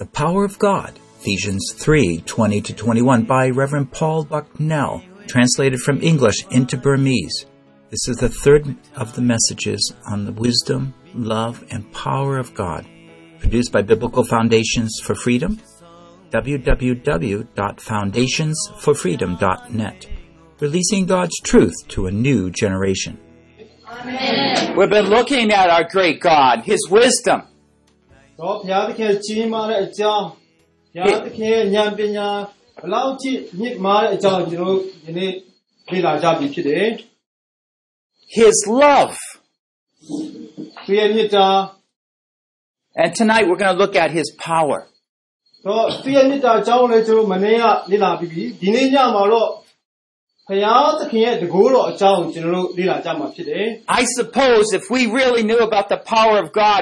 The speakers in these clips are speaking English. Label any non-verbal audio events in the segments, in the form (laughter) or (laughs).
The Power of God, Ephesians 3 20 to 21, by Reverend Paul Bucknell, translated from English into Burmese. This is the third of the messages on the wisdom, love, and power of God, produced by Biblical Foundations for Freedom, www.foundationsforfreedom.net, releasing God's truth to a new generation. We've been looking at our great God, His wisdom. တော့ဘုရားသခင်ကြီးမားတဲ့အကြောင်းဘုရားသခင်ရဲ့ဉာဏ်ပညာဘလောက်ကြည့်မြင့်မားတဲ့အကြောင်းကျွန်တော်တို့ဒီနေ့လေ့လာကြပြီဖြစ်တယ် His love. ။သူရဲ့မြတ်တာ And tonight we're going to look at His power. တော့သူရဲ့မြတ်တာအကြောင်းကိုလည်းကျွန်တော်တို့မနေ့ကလေ့လာပြီးပြီဒီနေ့ညမှာတော့ဘုရားသခင်ရဲ့တကူတော်အကြောင်းကိုကျွန်တော်တို့လေ့လာကြမှာဖြစ်တယ် I suppose if we really knew about the power of God,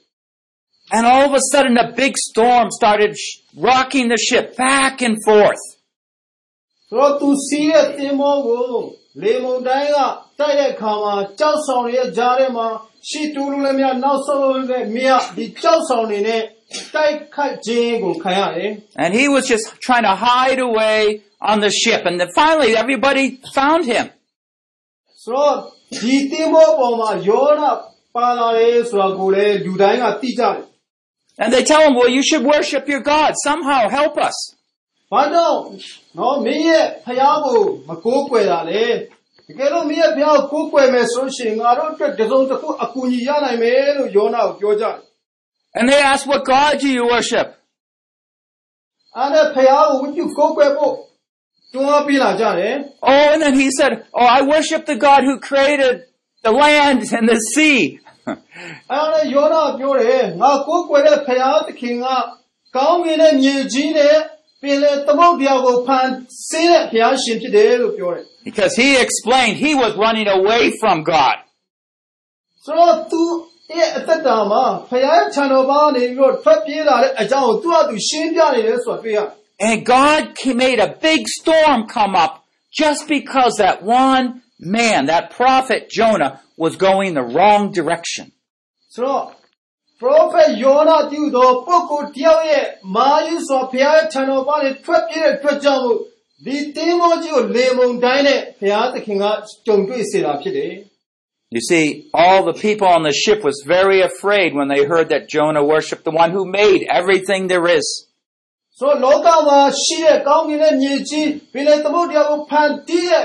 And all of a sudden a big storm started sh- rocking the ship back and forth. ဆိုတော့သူစီးတဲ့တင်မောကိုလေမုန်တိုင်းကတိုက်တဲ့အခါမှာကြောက်ဆောင်တွေရဲ့ကြားထဲမှာရှီတူလူလည်းများနောက်ဆုံးလို့လည်းမြတ်ဒီကြောက်ဆောင်တွေနဲ့တိုက်ခတ်ခြင်းကိုခံရတယ် And he was just trying to hide away on the ship. And then finally everybody found him. ဆိုတော့ဒီတင်မောပေါ်မှာယောနာပါလာတယ်ဆိုတာကိုလည်းလူတိုင်းကသိကြတယ် And they tell him, well, you should worship your God. Somehow help us. ။ဘာကြောင့်နော်မင်းရဲ့ဖျားကိုမကိုးကွယ်တာလေ။တကယ်လို့မင်းရဲ့ဖျားကိုကိုးကွယ်မယ်ဆိုလို့ရှိရင်ငါတို့အတွက်တစ်စုံတစ်ခုအကူအညီရနိုင်မယ်လို့ယောနာကိုပြောကြတယ် And they asked, what God do you worship? ။အဲ့ဒါဖျားကိုဝိတုကိုးကွယ်ဖို့တွန်းအားပေးလာကြတယ် Oh, and then he said, oh, I worship the God who created the land and the sea. ။ အဲ့ဒါယောနာပြောတယ်ငါကိုးကွယ်တဲ့ဖျားသခင်ကကောင်းကင်နဲ့မြေကြီးနဲ့ပင်လေသမုဒ္ဒရာကိုဖန်ဆင်းတဲ့ဖျားရှင်ဖြစ်တယ်လို့ပြောတယ် Because he explained he was running away from God. ။ဆိုတော့သူရဲ့အသက်တာမှာဖျားရဲ့ခြံတော်ပါနေပြီးတော့ထွက်ပြေးလာတဲ့အကြောင်းကိုသူ့အတူရှင်းပြနေတယ်ဆိုတာတွေ့ရတယ် And God made a big storm come up just because that one man, that prophet Jonah, was going the wrong direction. ဆိုတော့ prophet ယောနာပြုသောပုဂ္ဂိုလ်တယောက်ရဲ့မာယုစွာဘုရားရဲ့ထံတော်ပါနေထွက်ပြေးတဲ့အတွက်ကြောင့်မို့ဒီတင်းမောကြီးကိုလေမုန်တိုင်းနဲ့ဘုရားသခင်ကကြုံတွေ့စေတာဖြစ်တယ် You see, all the people on the ship was very afraid when they heard that Jonah worshiped the one who made everything there is. ဆိုတော့လောကမှာရှိတဲ့ကောင်းကင်ရဲ့မြေကြီးပြည်လေသမုဒ္ဒရာကိုဖန်တီးတဲ့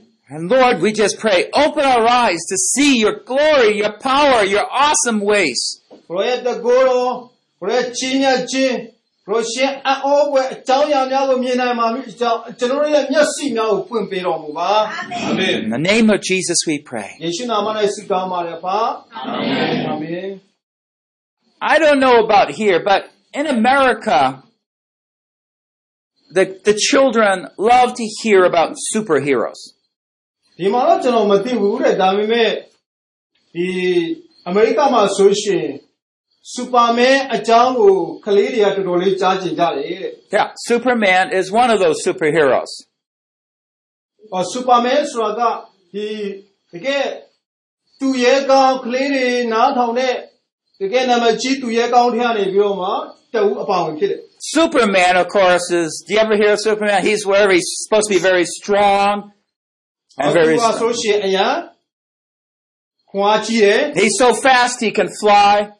And Lord, we just pray, open our eyes to see your glory, your power, your awesome ways. Amen. In the name of Jesus we pray. Amen. I don't know about here, but in America, the, the children love to hear about superheroes. ဒီမှာတော့ကျွန်တော်မသိဘူးတဲ့ဒါပေမဲ့ဒီအမေရိကမှာဆိုရှင်စူပါမန်အကြောင်းကိုကလေးတွေကတော်တော်လေးကြားကျင်ကြတယ်တဲ့ Yeah, Superman is one of those superheroes. ။အော်စူပါမန်ဆိုတာကဒီတကယ်သူရဲကောင်းကလေးတွေနားထောင်တဲ့တကယ်နာမည်ကြီးသူရဲကောင်းထရနေပြီးတော့မှတအူးအပါဝင်ဖြစ်တယ် Superman, of course, is, do you ever hear of Superman? He's very, supposed to be very strong ။ and very. He's so fast he can fly.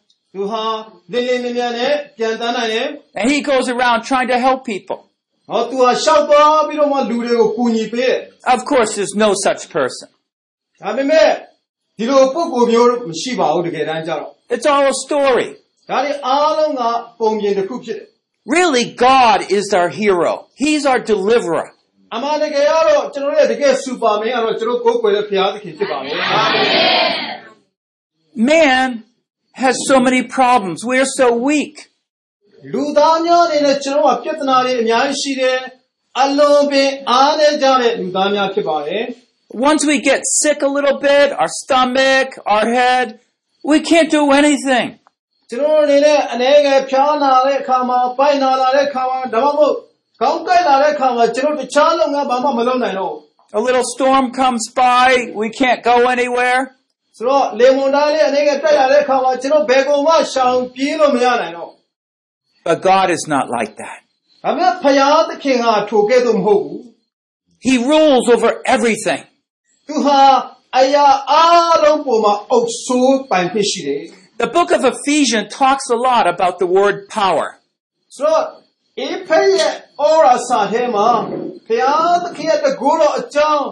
And he goes around trying to help people. Of course, there's no such person. It's all a story. Really, God is our hero. He's our deliverer. အမှန်တကယ်ကတော့ကျွန်တော်တို့ရဲ့တကယ်စူပါမင်းကတော့ကျွန်တော်ကိုယ်ကိုယ်ရဲ့ဘုရားသခင်ဖြစ်ပါမယ်အာမင် Man has so many problems. We're so weak. လူသားများအနေနဲ့ကျွန်တော်ကပြဿနာတွေအများကြီးရှိတယ်အလုံးပင်အားနေကြတဲ့လူသားများဖြစ်ပါတယ် Once we get sick a little bit, our stomach, our head, we can't do anything. ကျွန်တော်အနေနဲ့အနေငယ်ဖြားနာတဲ့အခါမှာပိုက်နာလာတဲ့အခါမှာဒါမှမဟုတ် ကောင်းကိုက်လာတဲ့အခါမှာကျွန်တော်တခြားလုပ်ငန်းဘာမှမလုပ်နိုင်တော့ဘူး A little storm comes by, we can't go anywhere. ဆိုတော့လေမွန်သားလေးအနေငယ်တက်လာတဲ့အခါမှာကျွန်တော်ဘယ်ကောင်မှရှောင်ပြေးလို့မရနိုင်တော့ But God is not like that. ဒါပေမဲ့ဖယားသခင်ကထိုကဲ့သို့မဟုတ်ဘူး He rules over everything. သူဟာအရာအားလုံးပေါ်မှာအုပ်ဆိုးပိုင်ဖြစ်ရှိတယ် The book of Ephesians talks a lot about the word power. ဆိုတော့ အေဖဲရဲ့ဩရာစာထဲမှာဖယားသခင်ရဲ့တကူတော်အကြောင်း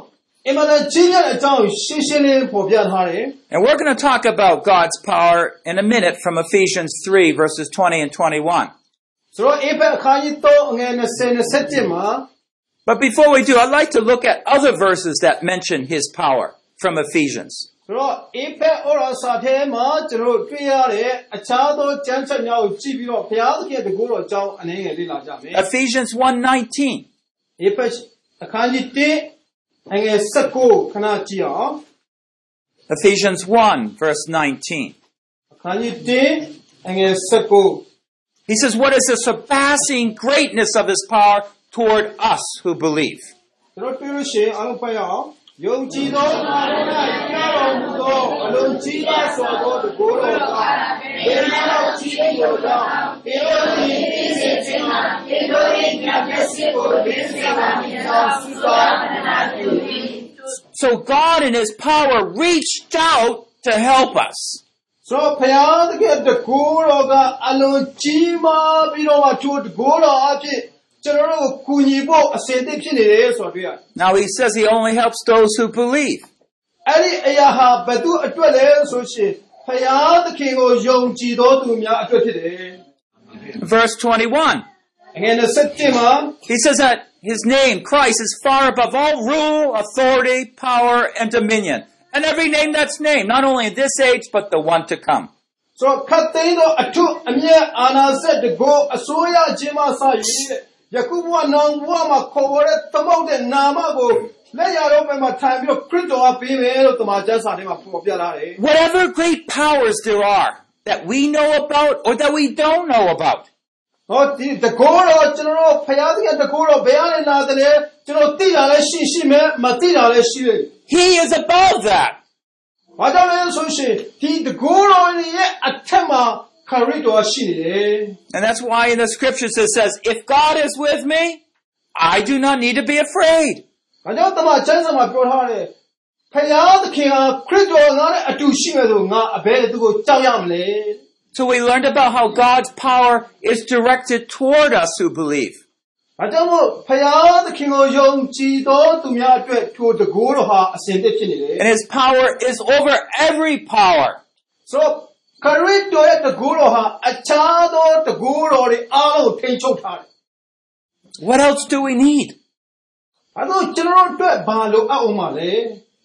အမှန်တန်ကြီးမြတ်တဲ့အကြောင်းရှင်းရှင်းလင်းလင်းဖော်ပြထားတယ် And we're going to talk about God's power in a minute from Ephesians 3 verses 20 and 21. ဆိုတော့အေဖဲအခန်းကြီး3အငယ်20 27မှာ But before we do, I'd like to look at other verses that mention his power from Ephesians. ဆိုတော့အေဖဲဩရာစာထဲမှာကျွန်တော်တို့တွေ့ရတဲ့အခြားသောကျမ်းချက်များကိုကြည့်ပြီးတော့ဘုရားသခင်ရဲ့တကူတော်အကြောင်းအနေငယ်လေ့လာကြမယ် Ephesians 1:19. အေဖဲအခန်းကြီး1အငယ်19ခဏကြည့်အောင် Ephesians 1 verse 19. အခန်းကြီး1အငယ်19 He says, What is the surpassing greatness of his power toward us who believe? ကျွန်တော်တွေ့လို့ရှိရင်အားလုံးဖတ်ရအောင်ယုံကြည်သောအာရုံ၌ပြတော်မူသောအလုံးကြီးပါစွာသောတကူတော်ကဘယ်လောက်ကြီးကျော်ကြောင့်ပေတော်သည်သိစေခြင်းမှာပေတော်၏ညမျက်စိကိုရင်းစေပါမည်သောသုသာနာပြု၏ So God in his power reached out to help us. ဆိုဖယားတကယ်တကူတော်ကအလုံးကြီးမားပြီးတော့မှထိုတကူတော်အဖြစ်ကျွန်တော်တို့ကိုကူညီဖို့အစဉ်သင့်ဖြစ် now he says he only helps those who believe. Verse 21. He says that his name, Christ, is far above all rule, authority, power, and dominion. And every name that's named, not only in this age, but the one to come. So, တော့ခတ်သိမ်းသောအထုအမြတ်အာနာစက်တကောအစိုးရခြင်းမှစရည်တဲ့ယခုဘဝနောင်ဘဝမှာခေါ်ဝဲတဲ့သမုတ်တဲ့နာမကိုလက်ရတော့ဘယ်မှာထိုင်ပြီးတော့ခရစ်တော်ကပေးမယ်လို့တမန်ကျမ်းစာထဲမှာပေါ်ပြလာတယ် Whatever great powers there are that we know about or that we don't know about, ။ဟောဒီတကောတော့ကျွန်တော်တို့ဖယားသခင်တကောတော့ဘယ်ကနေလာတယ်လဲကျွန်တော်သိတာလည်းရှိရှိမယ်မသိတာလည်းရှိတယ် he is above that. ။ဘာကြောင့်လဲဆိုရှင်ဒီတကောတော်ရဲ့အထက်မှာခရစ်တော်ရှိနေတယ် And that's why in the scriptures it says, if God is with me, I do not need to be afraid. ။ဘာကြောင့်တမန်ကျမ်းစာမှာပြောထားတယ်ဖယားသခင်ဟာခရစ်တော်ငါနဲ့အတူရှိမယ်ဆိုငါအဘယ်သူကိုကြောက်ရမလဲ So we learned about how God's power is directed toward us who believe. ။ဘာကြောင့်မို့ဖယားသခင်ကိုယုံကြည်သောသူများအတွက်ထိုတကိုးတော်ဟာအစဉ်သစ်ဖြစ်နေတယ် And his power is over every power. ။ဆိုတော့ ခရစ်တော်ရဲ့တကိုးတော်ဟာအခြားသောတကိုးတော်တွေအားလုံးကိုထိန်းချုပ်ထားတယ် What else do we need? ။ဘာလို့ကျွန်တော်တို့အတွက်ဘာလို့အပ်အောင်မလဲ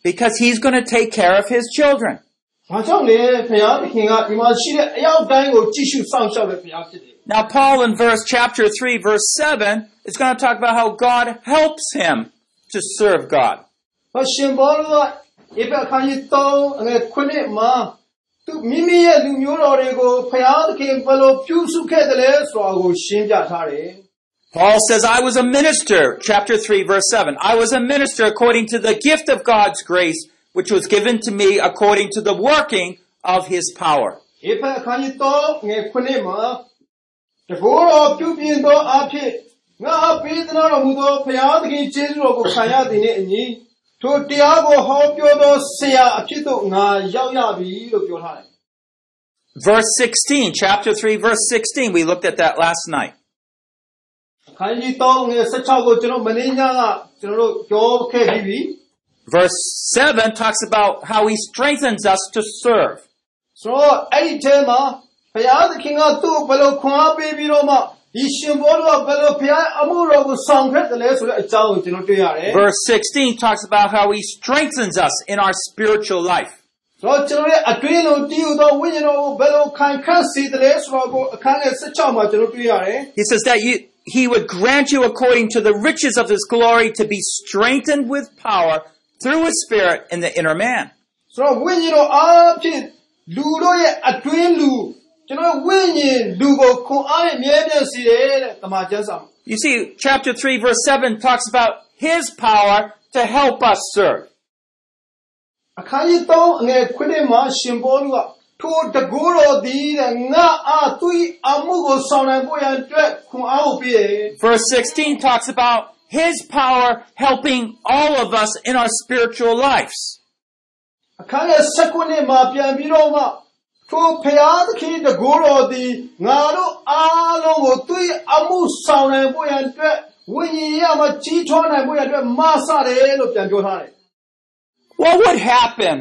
Because he's going to take care of his children. ။ဘာကြောင့်လဲဖယားသခင်ကဒီမှာရှိတဲ့အယောက်တိုင်းကိုကြည့်ရှုစောင့်ရှောက်တဲ့ဖယားဖြစ်တယ် Now Paul in verse chapter 3 verse 7 is going to talk about how God helps him to serve God. ။ဘာရှင်ဘောလို့ကဧပအခန်းကြီး3အငယ်9မှာ သူမိမိရဲ့လူမျိုးတော်တွေကိုဖယားသခင်ဘယ်လိုပြုစုခဲ့တယ်လဲဆိုတာကိုရှင်းပြထားတယ်။ Paul says, I was a minister, chapter 3, verse 7. I was a minister according to the gift of God's grace, which was given to me according to the working of his power. ဧဖက်အခန်းကြီး3ငယ်9မှာတကောတော်ပြုပြင်သောအဖြစ်ငါအားပေးသနာတော်မူသောဘုရားသခင်ကျေးဇူးတော်ကိုခံရသည်နှင့်အညီ ထိုတရားကိုဟောပြောသောဆရာအဖြစ်သို့ငါရောက်ရပြီလို့ပြောထားတယ် Verse 16, chapter 3, verse 16. We looked at that last night. အခန်းကြီး3ငွေ16ကိုကျွန်တော်မင်းညကကျွန်တော်တို့ပြောခဲ့ပြီးပြီ Verse 7 talks about how he strengthens us to serve. ဆိုတော့အဲ့ဒီထဲမှာဘုရားသခင်ကသူ့ကိုဘယ်လိုခွန်အားပေးပြီးတော့မှ Verse 16 talks about how he strengthens us in our spiritual life. He says that you, he would grant you according to the riches of his glory to be strengthened with power through his spirit in the inner man. So တော့ဝိညာဉ်တော်အားဖြင့်လူတို့ရဲ့အတွင်းလူကျွန်တော်ဝိညာဉ်လူကိုခွန်အားနဲ့မြဲမြံစေတယ်တဲ့တမန်ကျမ်းစာ You see, chapter 3 verse 7 talks about his power to help us serve. အခန်းကြီး3အငယ်ခွင်းထဲမှာရှင်ဘောလူကထိုတကူတော်သည်တဲ့ငါအားသူ၏အမှုကိုဆောင်နိုင်ဖို့ရန်အတွက်ခွန်အားကိုပေးတယ် Verse 16 talks about his power helping all of us in our spiritual lives. အခန်းရဲ့16မှာပြန်ပြီးတော့မှ ထိုဖျားသခင်တကူတော်သည်ငါတို့အားလုံးကိုသူ၏အမှုဆောင်နိုင်ဖို့ရန်အတွက်ဝိညာဉ်ရမှာကြီးထွားနိုင်ဖို့ရန်အတွက်မဆတယ်လို့ပြန်ပြောထားတယ် What would happen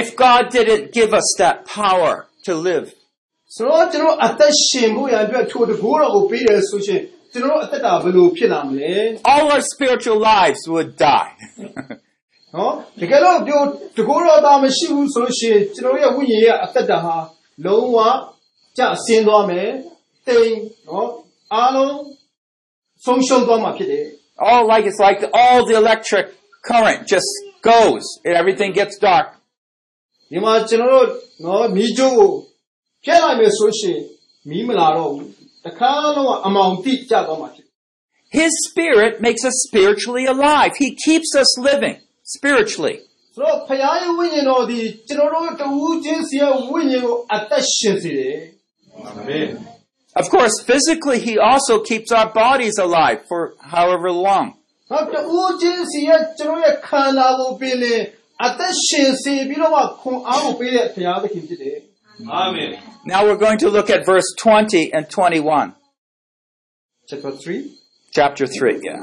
if God didn't give us that power to live? ဆိုတော့ကျွန်တော်အသက်ရှင်ဖို့ရန်အတွက်ထိုတကူတော်ကိုပေးတယ်ဆိုရှင်ကျွန်တော်အသက်တာဘယ်လိုဖြစ်လာမလဲ All our spiritual lives would die. နော်တကယ်လို့ဒီတကူတော်သားမရှိဘူးဆိုလို့ရှိရင်ကျွန်တော်ရဲ့ဝိညာဉ်ရဲ့အသက်တာဟာလုံးဝကျဆင်းသွားမယ်တိမ်နော်အားလုံးဆုံးရှုံးသွားမှာဖြစ်တယ် all like it's like all the electric current just goes and everything gets dark. ဒီမှာကျွန်တော်တို့နော်မိကျိုးကိုဖျက်လိုက်မယ်ဆိုရှင်မီးမလာတော့ဘူးတခါလုံးကအမောင်တိကျသွားမှာဖြစ်တယ် His spirit makes us spiritually alive. He keeps us living spiritually. ဆိုတော့ဖခင်ရဲ့ဝိညာဉ်တော်ဒီကျွန်တော်တို့တဦးချင်းစီရဲ့ဝိညာဉ်ကိုအသက်ရှင်စေတယ်အာမင် Of course, physically, he also keeps our bodies alive for however long. နောက်တဦးချင်းစီရဲ့ကျွန်တော်ရဲ့ခန္ဓာကိုပင်လေအသက်ရှင်စေပြီးတော့မှခွန်အားကိုပေးတဲ့ဘုရားသခင်ဖြစ်တယ်အာမင် Now we're going to look at verse 20 and 21, chapter 3 chapter 3. Yeah.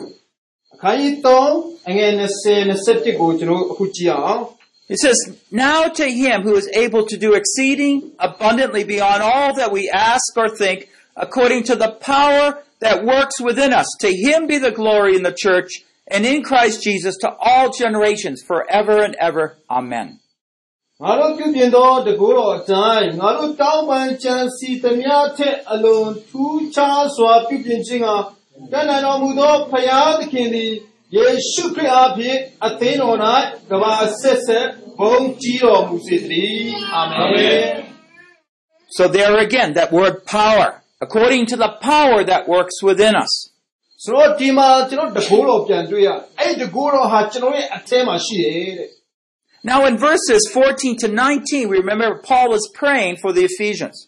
It says, Now to him who is able to do exceeding abundantly beyond all that we ask or think, according to the power that works within us, to him be the glory in the church and in Christ Jesus to all generations forever and ever. Amen. ငါတို့ပြုပြင်သောတကူတော်အတိုင်းငါတို့တောင်းပန်ကြံစီသမျှထက်အလွန်ထူးခြားစွာပြုပြင်ခြင်းက တန်နိုင်တော်မူသောဖရာသခင်သည်ယေရှုခရစ်အားဖြင့်အသင်းတော်၌ကဘာဆက်ဆက်ဘုန်းကြီးတော်မူစေတည်းအာမင် So there again, that word power, according to the power that works within us. ဆိုတော့ဒီမှာကျွန်တော်တကူတော်ပြန်တွေ့ရအဲ့ဒီတကူတော်ဟာကျွန်တော်ရဲ့အထဲမှာရှိတယ်တဲ့ Now in verses 14 to 19, we remember Paul was praying for the Ephesians.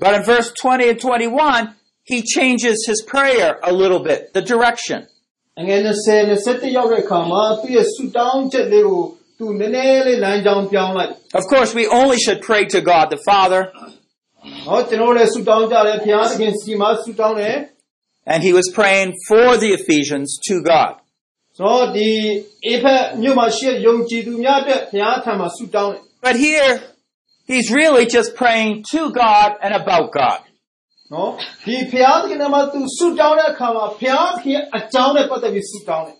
But in verse 20 and 21, he changes his prayer a little bit, the direction. Of course, we only should pray to God the Father. And he was praying for the Ephesians to God. ဆိုတော့ဒီအေဖက်မြို့မှာရှိတဲ့ယုံကြည်သူများအတွက်ဘုရားထံမှာဆုတောင်းတယ် But here, he's really just praying to God and about God. ။နော်ဒီဘုရားသခင်နဲ့မှသူဆုတောင်းတဲ့အခါမှာဘုရားသခင်အကြောင်းနဲ့ပတ်သက်ပြီးဆုတောင်းတယ်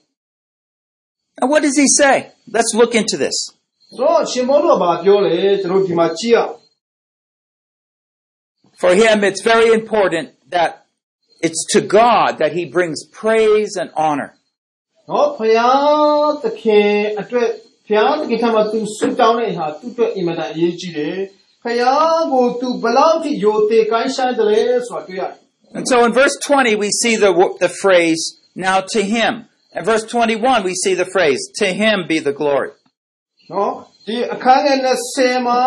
And what does he say? Let's look into this. ။ဆိုတော့ရှင်ဘောတော်ကဘာပြောလဲကျွန်တော်ဒီမှာကြည့်ရအောင် For him, it's very important that it's to God that he brings praise and honor. ။ နော်ဘုရားသခင်အတွက်ဘုရားသခင်ထံမှာသူဆုတောင်းတဲ့ဟာသူ့အတွက်အင်မတန်အရေးကြီးတယ်။ ဖယားကိုသူဘယ်လောက်ထိယိုသေးကိုင်းဆိုင်တယ်လဲဆိုတာတွေ့ရတယ် And so in verse 20, we see the, wo- the phrase, now to him. In verse 21, we see the phrase, to him be the glory. နော်ဒီအခန်းငယ်20မှာ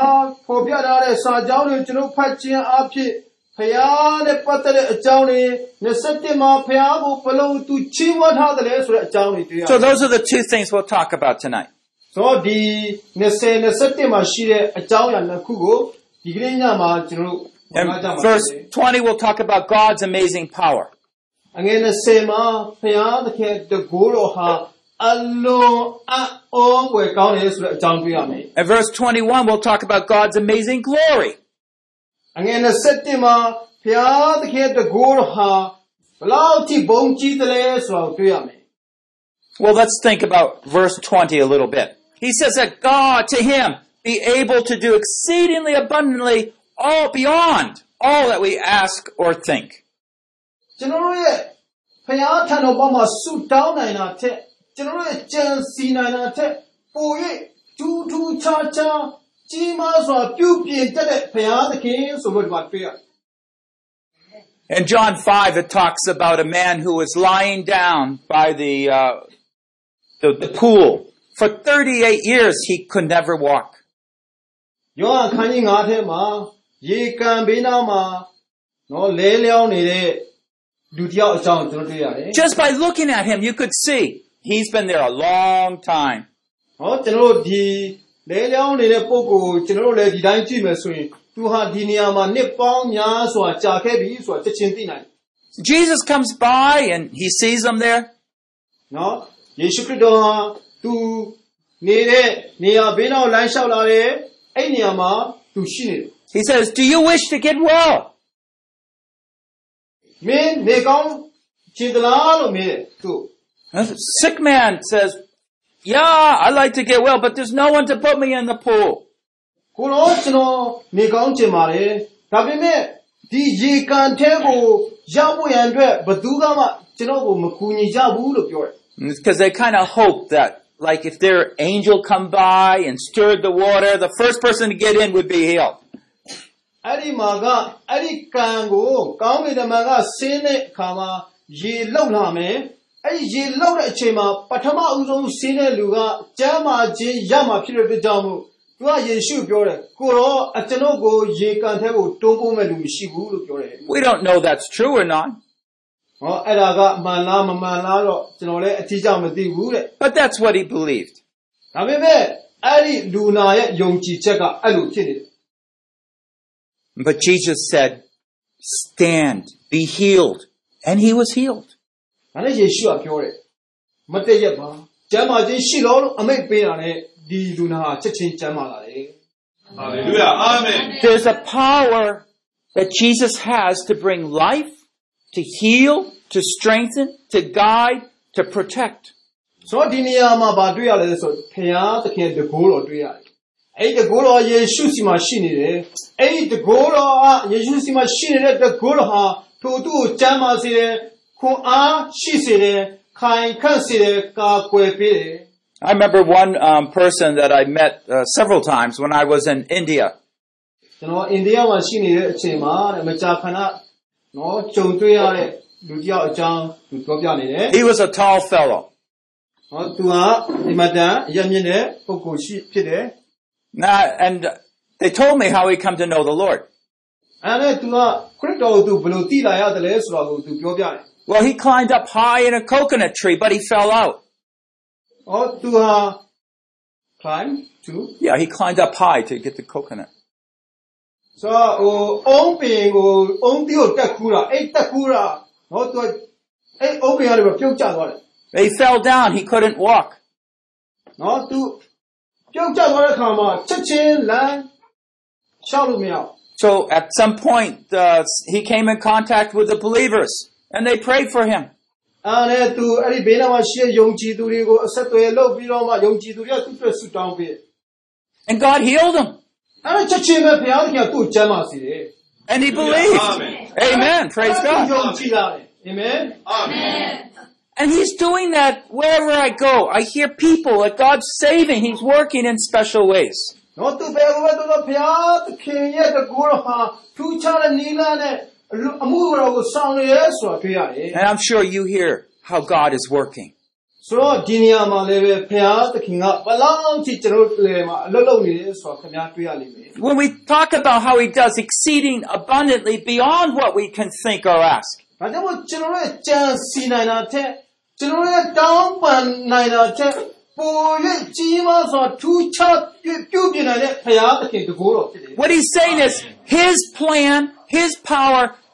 ပေါ်ပြထားတဲ့စာကြောင်းတွေကျွန်တော်ဖတ်ခြင်းအဖြစ် ဖယားနဲ့ပတ်သက်တဲ့အကြောင်းတွေ27မှာဖယားကိုဘယ်လိုသူချီးမွမ်းထားတယ်လဲဆိုတဲ့အကြောင်းတွေတွေ့ရတယ် So those are the two things we'll talk about tonight. ဆိုတော့ဒီ20 27မှာရှိတဲ့အကြောင်းအရာနှစ်ခုကိုဒီကနေ့ညမှာကျွန်တော်တို့ In ဝင်ကြမှာ verse 20, we'll talk about God's amazing power. အငယ်20မှာဖယားသခင်တကိုးတော်ဟာအလွန်အံ့ဩဖွယ်ကောင်းတယ်ဆိုတဲ့အကြောင်းတွေ့ရမယ် In verse 21, we'll talk about God's amazing glory. အငယ်27မှာဘုရားသခင်တကိုးတော်ဟာဘလောက်ထိဘုံကြီးတယ်လဲဆိုတာကိုတွေ့ရမယ် Well, let's think about verse 20 a little bit. He says that God, to him, be able to do exceedingly abundantly all beyond all that we ask or think. ကျွန်တော်တို့ရဲ့ဘုရားထံတော်ပေါ်မှာဆုတောင်းနိုင်တာထက်ကျွန်တော်တို့ရဲ့ကြံစီနိုင်တာထက်ပို၍ထူးထူးခြားခြား ကြီးမားစွာပြုပြင်တတ်တဲ့ဘုရားသခင်ဆိုလို့ဒီမှာတွေ့ရတယ် In John 5, it talks about a man who was lying down by the, uh, the, the pool. For 38 years, he could never walk. ယောဟန်ခန်းကြီး9ထဲမှာရေကန်ဘေးနားမှာနော်လဲလျောင်းနေတဲ့လူတစ်ယောက်အကြောင်းကျွန်တော်တွေ့ရတယ် Just by looking at him, you could see he's been there a long time. ဟောကျွန်တော်တို့ဒီ လဲလျောင်းနေတဲ့ပုံကိုကျွန်တော်တို့လည်းဒီတိုင်းကြည့်မယ်ဆိုရင်သူဟာဒီနေရာမှာနှစ်ပေါင်းများစွာကြာခဲ့ပြီဆိုတာချက်ချင်းသိနိုင်တယ် Jesus comes by and he sees him there. နော်ယေရှုခရစ်တော်ဟာသူနေတဲ့နေရာဘေးနောက်လမ်းလျှောက်လာတယ်အဲ့နေရာမှာသူရှိနေတယ် He says, Do you wish to get well? မင်းနေကောင်းချင်သလားလို့မေးတယ်သူ And the sick man says, Yeah, I'd like to get well, but there's no one to put me in the pool. ကိုတော့ကျွန်တော်နေကောင်းချင်ပါတယ်ဒါပေမဲ့ဒီရေကန်ထဲကိုရောက်ဖို့ရန်အတွက်ဘယ်သူကမှကျွန်တော်ကိုမကူညီကြဘူးလို့ပြောတယ် Because they kind of hope that, like, if their angel come by and stirred the water, the first person to get in would be healed. အဲ့ဒီမှာကအဲ့ဒီကံကိုကောင်းကင်တမန်ကဆင်းတဲ့အခါမှာရေလောက်လာမယ် အဲ့ဒီရေလောက်တဲ့အချိန်မှာပထမဦးဆုံးဆင်းတဲ့လူကကျမ်းမာခြင်းရမှာဖြစ်တဲ့အတွက်ကြောင့်မို့သူကယေရှုပြောတယ်ကိုတော့အကျွန်ုပ်ကိုရေကန်ထဲကိုတွန်းပို့မဲ့လူမရှိဘူးလို့ပြောတယ် We don't know that's true or not, ဟောအဲ့ဒါကမှန်လားမမှန်လားတော့ကျွန်တော်လည်းအတိအကျမသိဘူးတဲ့ but that's what he believed. ဒါပေမဲ့အဲ့ဒီလူနာရဲ့ယုံကြည်ချက်ကအဲ့လိုဖြစ်နေတယ် But Jesus said, Stand, be healed. And he was healed. ဒါနဲ့ယေရှုကပြောတယ်မတည့်ရက်ပါကျမ်းမာခြင်းရှိလို့လို့အမိတ်ပေးတာနဲ့ဒီလူနာဟာချက်ချင်းကျမ်းမာလာတယ် Hallelujah. Amen. There's a power that Jesus has to bring life, to heal, to strengthen, to guide, to protect. ဆိုတော့ဒီနေရာမှာဗာတွေ့ရလဲဆိုဖခင်သခင်တကိုးတော်တွေ့ရတယ်အဲ့ဒီတကိုးတော်ယေရှုစီမှာရှိနေတယ်အဲ့ဒီတကိုးတော်ကယေရှုစီမှာရှိနေတဲ့တကိုးတော်ဟာထိုသူ့ကိုကျမ်းမာစေတယ် ခွန်အားရှိစေတယ်ခိုင်ခန့်စေတယ်ကာကွယ်ပေးတယ် I remember one um, person that I met uh, several times when I was in India. ကျွန်တော်အိန္ဒိယမှာရှိနေတဲ့အချိန်မှာတဲ့မကြာခဏနော်ကြုံတွေ့ရတဲ့လူတစ်ယောက်အကြောင်းသူပြောပြနေတယ် He was a tall fellow. ။ဟောသူဟာဒီမတန်အရမြင့်တဲ့ပုဂ္ဂိုလ်ရှိဖြစ်တယ် Now, and they told me how he come to know the Lord. ။အဲဒါသူကခရစ်တော်ကိုသူဘယ်လိုသိလာရတယ်လဲဆိုတော့သူပြောပြတယ် Well, he climbed up high in a coconut tree, but he fell out. Oh, to uh, climb to? Yeah, he climbed up high to get the coconut. So, oh, on being, oh, on the takura, eight takura, oh, to, eight, on being, I'm a future. He fell down, he couldn't walk. No, to, future one, come on, cha-ching, land, shout. So at some point, uh, he came in contact with the believers and they prayed for him. ။အဲနဲ့သူအဲ့ဒီဘေးနားမှာရှိတဲ့ယုံကြည်သူတွေကိုအဆက်အသွယ်လုပ်ပြီးတော့မှယုံကြည်သူတွေကသူ့အတွက်ဆုတောင်းပေးတယ် And God healed him. ။အဲ့ဒါချက်ချင်းပဲဘုရားသခင်ကသူ့ကိုကျမ်းပါစေတယ် And he believed. Amen. Amen. ။ Praise အဲ့ဒါသူ God. ယုံကြည်လာတယ်။အာမင် Amen. And he's doing that wherever I go. I hear people that God's saving. He's working in special ways. ။ နော်သူဘယ်လိုပဲတော့ဘုရားသခင်ရဲ့တကူတော်ဟာထူးခြားတဲ့နီလာနဲ့ အလူအမှုတော်ကိုဆောင်ရရဲဆိုတာတွေ့ရတယ် And I'm sure you hear how God is working. ဆိုတော့ဒီနေရာမှာလည်းပဲဘုရားသခင်ကဘလောက်ထိကျွန်တော်တို့လည်းမှာအလုပ်လုပ်နေတယ်ဆိုတာခင်ဗျားတွေ့ရလိမ့်မယ် When we talk about how he does exceeding abundantly beyond what we can think or ask, ဒါကြောင့်မို့ကျွန်တော်တို့ရဲ့ကြံစီနိုင်တာထက်ကျွန်တော်တို့ရဲ့တောင်းပန်နိုင်တာထက်ပို၍ကြီးမားစွာထူးခြားပြုပြုပြင်နိုင်တဲ့ဘုရားသခင်တကူတော်ဖြစ်တယ် what he's saying is his plan, his power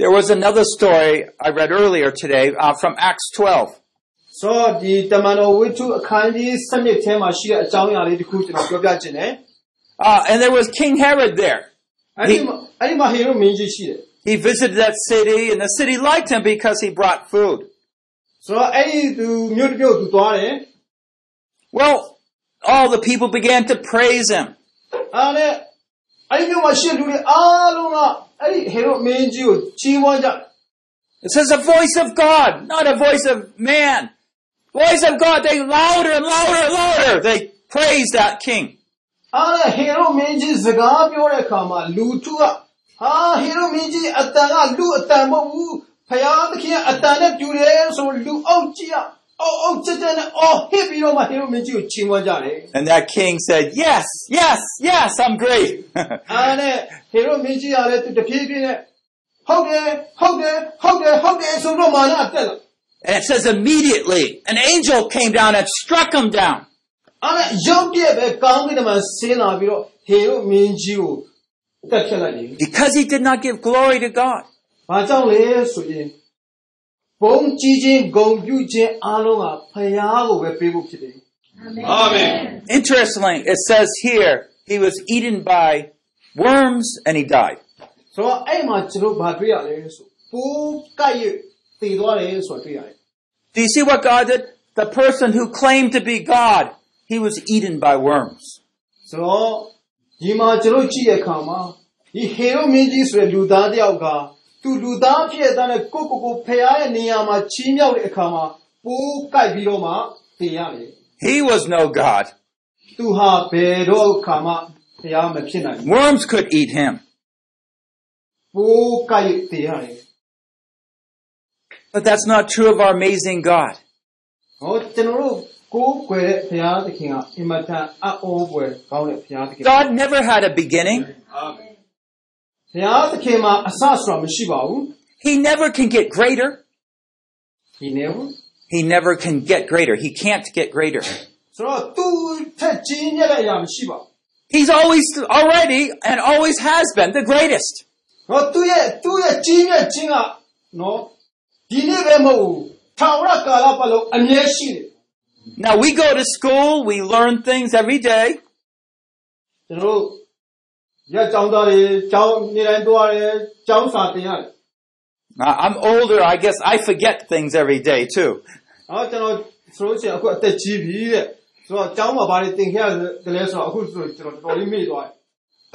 There was another story I read earlier today uh, from Acts 12. ဆိုတော့ဒီတမန်တော်ဝိထုအခန်းကြီး7ထဲမှာရှိတဲ့အကြောင်းအရာလေးတစ်ခုကျွန်တော်ပြောပြချင်တယ် Uh, and there was King Herod there. အဲ့ဒီမှာအဲ့ဒီမှာဟေရိုမင်းကြီးရှိတယ် He visited that city, and the city liked him because he brought food. ဆိုတော့အဲ့ဒီသူမြို့တစ်မြို့သူသွားတယ် Well, all the people began to praise him. အဲ့နဲ့ အဲ့ဒီမြို့မှာရှိတဲ့လူတွေအားလုံးကအဲ့ဒီဟေရိုမင်းကြီးကိုချီးမွမ်းကြတယ် It says a voice of God, not a voice of man. Voice of God, they louder and louder and louder. They praised that king. အားနဲ့ဟေရိုမင်းကြီးစကားပြောတဲ့အခါမှာလူထုကဟာဟေရိုမင်းကြီးအတန်ကလူအတန်မဟုတ်ဘူးဖယားသခင်ကအတန်နဲ့တူတယ်ဆိုလူအောက်ကြီးက and that king said, Yes, yes, yes, I'm great. (laughs) and it says immediately an angel came down and struck him down. Because he did not give glory to God. ဘာကြောင့်လဲဆိုရင်ဘုံကြီးခြင်းဂုံပြုခြင်းအားလုံးကဖယားကိုပဲပေးဖို့ဖြစ်တယ် Amen. Interestingly, it says here, he was eaten by worms and he died. ။ဆိုတော့အဲ့မှာကျွန်တော်ဘာတွေ့ရလဲဆိုပိုးကိုက်ရတည်သွားတယ်ဆိုတာတွေ့ရတယ် Do you see what God did? The person who claimed to be God, he was eaten by worms. ။ဆိုတော့ဒီမှာကျွန်တော်ကြည့်တဲ့အခါမှာဒီဟေရိုမင်းကြီးဆိုတဲ့လူသားတစ်ယောက်က သူလူသားဖြစ်တဲ့ကိုကိုကိုဖယားရဲ့နေရာမှာချီးမြှောက်တဲ့အခါမှာပိုးကိုက်ပြီးတော့မှတည်ရတယ် He was no God. ။သူဟာဘယ်တော့အခါမှဖယားမဖြစ်နိုင်ဘူး Worms could eat him. ။ပိုးကိုက်တည်ရတယ် But that's not true of our amazing God. ။ဟောကျွန်တော်တို့ကိုးကွယ်တဲ့ဘုရားသခင်ကအင်မတန်အံ့ဩဖွယ်ကောင်းတဲ့ဘုရားသခင်။ God never had a beginning. Amen. He never can get greater. ။ဒီနေဘူး He never can get greater. He can't get greater. ။ဆိုတော့သူထက်ကြီးမြတ်တဲ့အရာမရှိပါဘူး He's always, already, and always has been the greatest. ။ဟောသူရဲ့သူရဲ့ကြီးမြတ်ခြင်းကနော်ဒီနေ့ပဲမဟုတ်ဘူး။ထာဝရကာလပတ်လုံးအမြဲရှိတယ် Now we go to school, we learn things every day, ။ကျွန်တော်တို့ ရက်ကြောင်းသားတွေကျောင်းနေတိုင်းသွားတယ်ကျောင်းစာသင်ရတယ် I- I'm older, I guess I forget things every day too. ။ဟောကျွန်တော်ဆိုလို့ရှိရင်အခုအသက်ကြီးပြီတဲ့။ဆိုတော့ကျောင်းမှာဘာတွေသင်ခဲ့ရတယ်လဲဆိုတော့အခုဆိုကျွန်တော်တော်တော်လေးမေ့သွားတယ်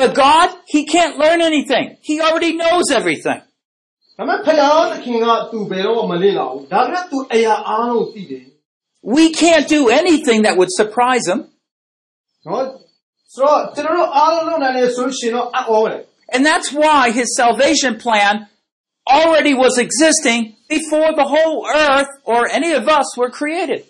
But God, He can't learn anything. He already knows everything. ။ဒါပေမဲ့ဖယားသခင်ကသူဘယ်တော့မှမလေ့လာဘူး။ဒါပေမဲ့သူအရာအားလုံးသိတယ် We can't do anything that would surprise Him. ။နော် And that's why his salvation plan already was existing before the whole earth or any of us were created.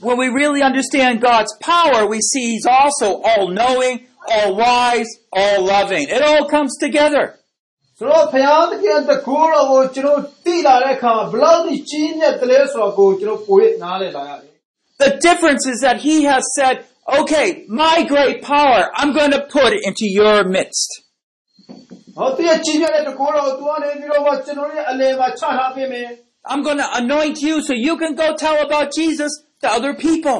When we really understand God's power, we see He's also all knowing, all wise, all loving. It all comes together. ။ဆိုတော့ဖယားသခင်တကူတော်ကိုကျွန်တော်သိလာတဲ့အခါမှာဘယ်လောက်ကြီးကြီးမြတ်တယ်လဲဆိုတော့ကိုကျွန်တော်ပိုရနားလည်လာရတယ် The difference is that He has said, okay, my great power, I'm going to put it into your midst. ။ ဟောသူရဲ့ကြီးပြတ်တဲ့တကောတော်သူကနေပြီးတော့မှကျွန်တော်ရဲ့အလယ်မှာချထားပေးမယ် I'm going to anoint you so you can go tell about Jesus to other people.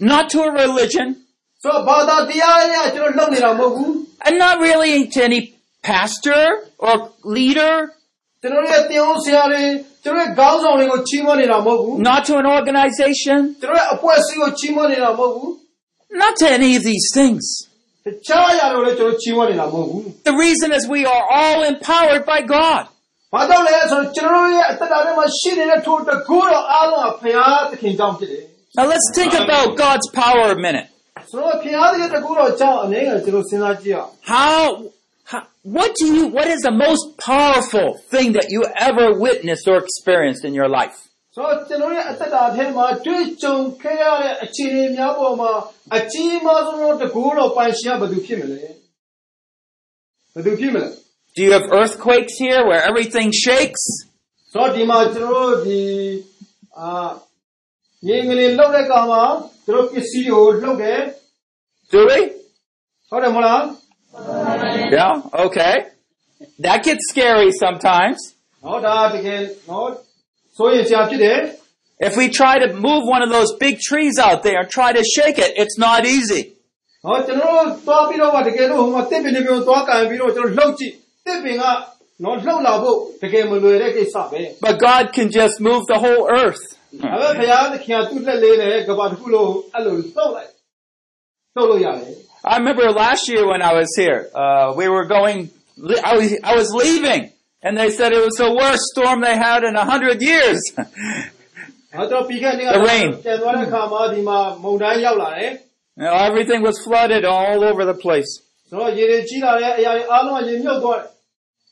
Not to a religion. And not really to any pastor or leader. Not to an organization. Not to any of these things. The reason is we are all empowered by God. ဘာကြောင့်လဲဆိုတော့ကျွန်တော်ရဲ့အသက်တာထဲမှာရှိနေတဲ့ထိုတကူတော်အားလုံးကဖခင်သခင်ကြောင့်ဖြစ်တယ် Now let's think about God's power a minute. ဆိုတော့ဖခင်သခင်တကူတော်ကြောင့်အနေနဲ့ကျွန်တော်စဉ်းစားကြည့်အောင် How, how, what do you, what is the most powerful thing that you ever witnessed or experienced in your life? ဆိုတော့ကျွန်တော်ရဲ့အသက်တာထဲမှာတွေ့ကြုံခဲ့ရတဲ့အခြေအနေများပေါ်မှာအကြီးမားဆုံးသောတကူတော်ပိုင်ရှင်ကဘယ်သူဖြစ်မလဲဘယ်သူဖြစ်မလဲ Do you have earthquakes here where everything shakes? ဆိုတော့ဒီမှာကျွန်တော်တို့ဒီအာငင်းကလေးလှုပ်တဲ့ကောင်မှာကျွန်တော်ပစ္စည်းကိုလှုပ်တယ် Do we? ဟုတ်တယ်မဟုတ်လား Yeah, okay. That gets scary sometimes. ဟောဒါတကယ်နော်ဆိုရင်ဆရာဖြစ်တယ် If we try to move one of those big trees out there and try to shake it, it's not easy. ဟောကျွန်တော်တို့သွားပြီးတော့မှတကယ်လို့ဟိုမှာတစ်ပင်တစ်ပင်ကိုသွားကန်ပြီးတော့ကျွန်တော်လှုပ်ကြည့် but God can just move the whole earth. I remember last year when I was here, uh, we were going, I was, I was leaving, and they said it was the worst storm they had in a hundred years. the rain. You know, everything was flooded all over the place.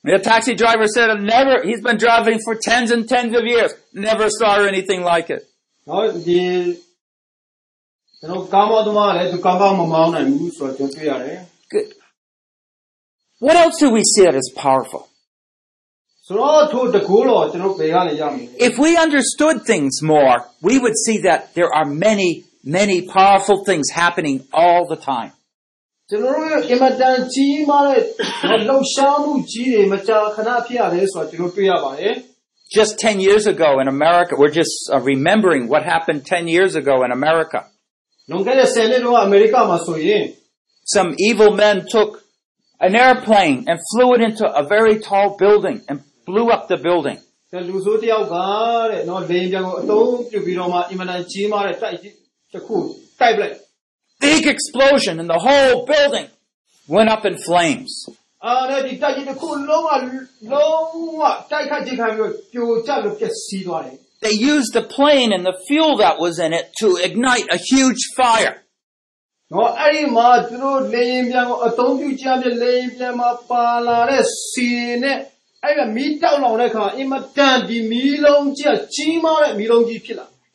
The taxi driver said, never, he's been driving for tens and tens of years, never saw anything like it. နော်ဒီကျွန်တော်ကားမောင်းသမားကလည်းသူကားကောင်းမမောင်းနိုင်ဘူးဆိုတော့ကျွန်တော်တွေ့ရတယ် Good. What else do we see that is powerful? ဆိုတော့ထိုတကူတော့ကျွန်တော်ဘယ်ကနေရမလဲ If we understood things more, we would see that there are many, many powerful things happening all the time. ကျွန်တော်တို့ရဲ့အင်မတန်ကြီးမားတဲ့လှုပ်ရှားမှုကြီးတွေမကြာခဏဖြစ်ရတယ်ဆိုတော့ကျွန်တော်တွေ့ရပါတယ် Just 10 years ago in America, we're just uh, remembering what happened 10 years ago in America. လွန်ခဲ့တဲ့10နှစ်တုန်းကအမေရိကမှာဆိုရင် Some evil men took an airplane and flew it into a very tall building and blew up the building. လူဆိုးတယောက်ကတဲ့နော်လေရင်ပြန်ကိုအသုံးပြုပြီးတော့မှအင်မတန်ကြီးမားတဲ့တိုက်ကြီးတစ်ခုတိုက်ပလိုက် big explosion and the whole building went up in flames. They used the plane and the fuel that was in it to ignite a huge fire.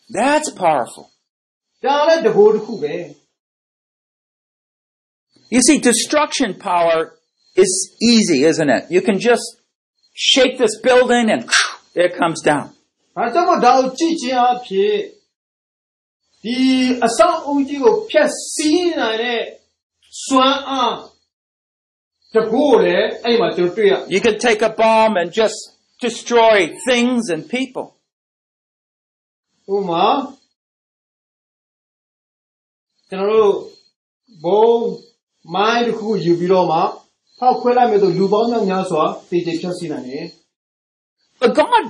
That's powerful. You see, destruction power is easy, isn't it? You can just shake this building and it comes down. You can take a bomb and just destroy things and people. 我嘛，假如 မိုင်းတစ်ခုယူပြီးတော့မှဖောက်ခွဲလိုက်မယ်ဆိုလူပေါင်းများများစွာသိကျဖြတ်စီနိုင်တယ် But God,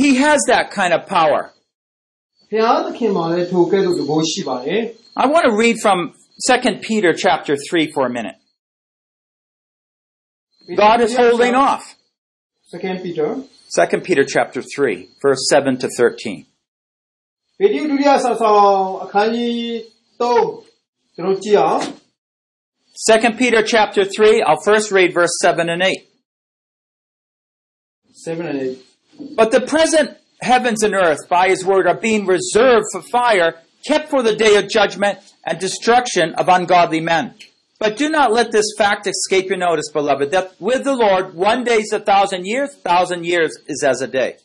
He has that kind of power. ။ဘုရားသခင်မှာလည်းထိုကဲ့သို့တဘောရှိပါတယ် I want to read from 2 Peter chapter 3 for a minute. ။ God is holding off. Second Peter 2 Peter chapter 3, verse 7 to 13. ဗေဒိဒုတိယဆောင်းဆောင်အခန်းကြီး3ကျွန်တော်ကြည့်အောင် 2 Peter chapter 3, I'll first read verse 7 and 8. 7 and 8 But the present heavens and earth, by his word, are being reserved for fire, kept for the day of judgment and destruction of ungodly men. But do not let this fact escape your notice, beloved, that with the Lord, one day is a thousand years, thousand years is as a day.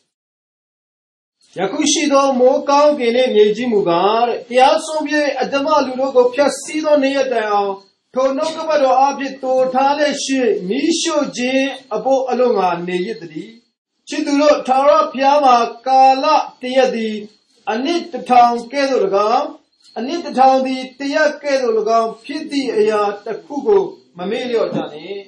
ယခုရှိသောမိုးကောင်းကင်နှင့်မြေကြီးမူကားတဲ့တရားဆုံးပြည့်အတ္တမလူတို့ကိုဖျက်ဆီးသောနေ့ရက်တိုင်အောင် ထိုနှုတ်ကပတ်တော်အဖြစ်တိုထားလက်ရှိမိရှုခြင်းအဖို့အလုံးငါနေရစ်တည်းချစ်သူတို့ထာဝရဘုရားမှာကာလတရက်သည်အနှစ်တစ်ထောင်ကဲ့သို့၎င်းအနှစ်တစ်ထောင်သည်တရက်ကဲ့သို့၎င်းဖြစ်သည့်အရာတစ်ခုကိုမမေ့လျော့ကြနှင့်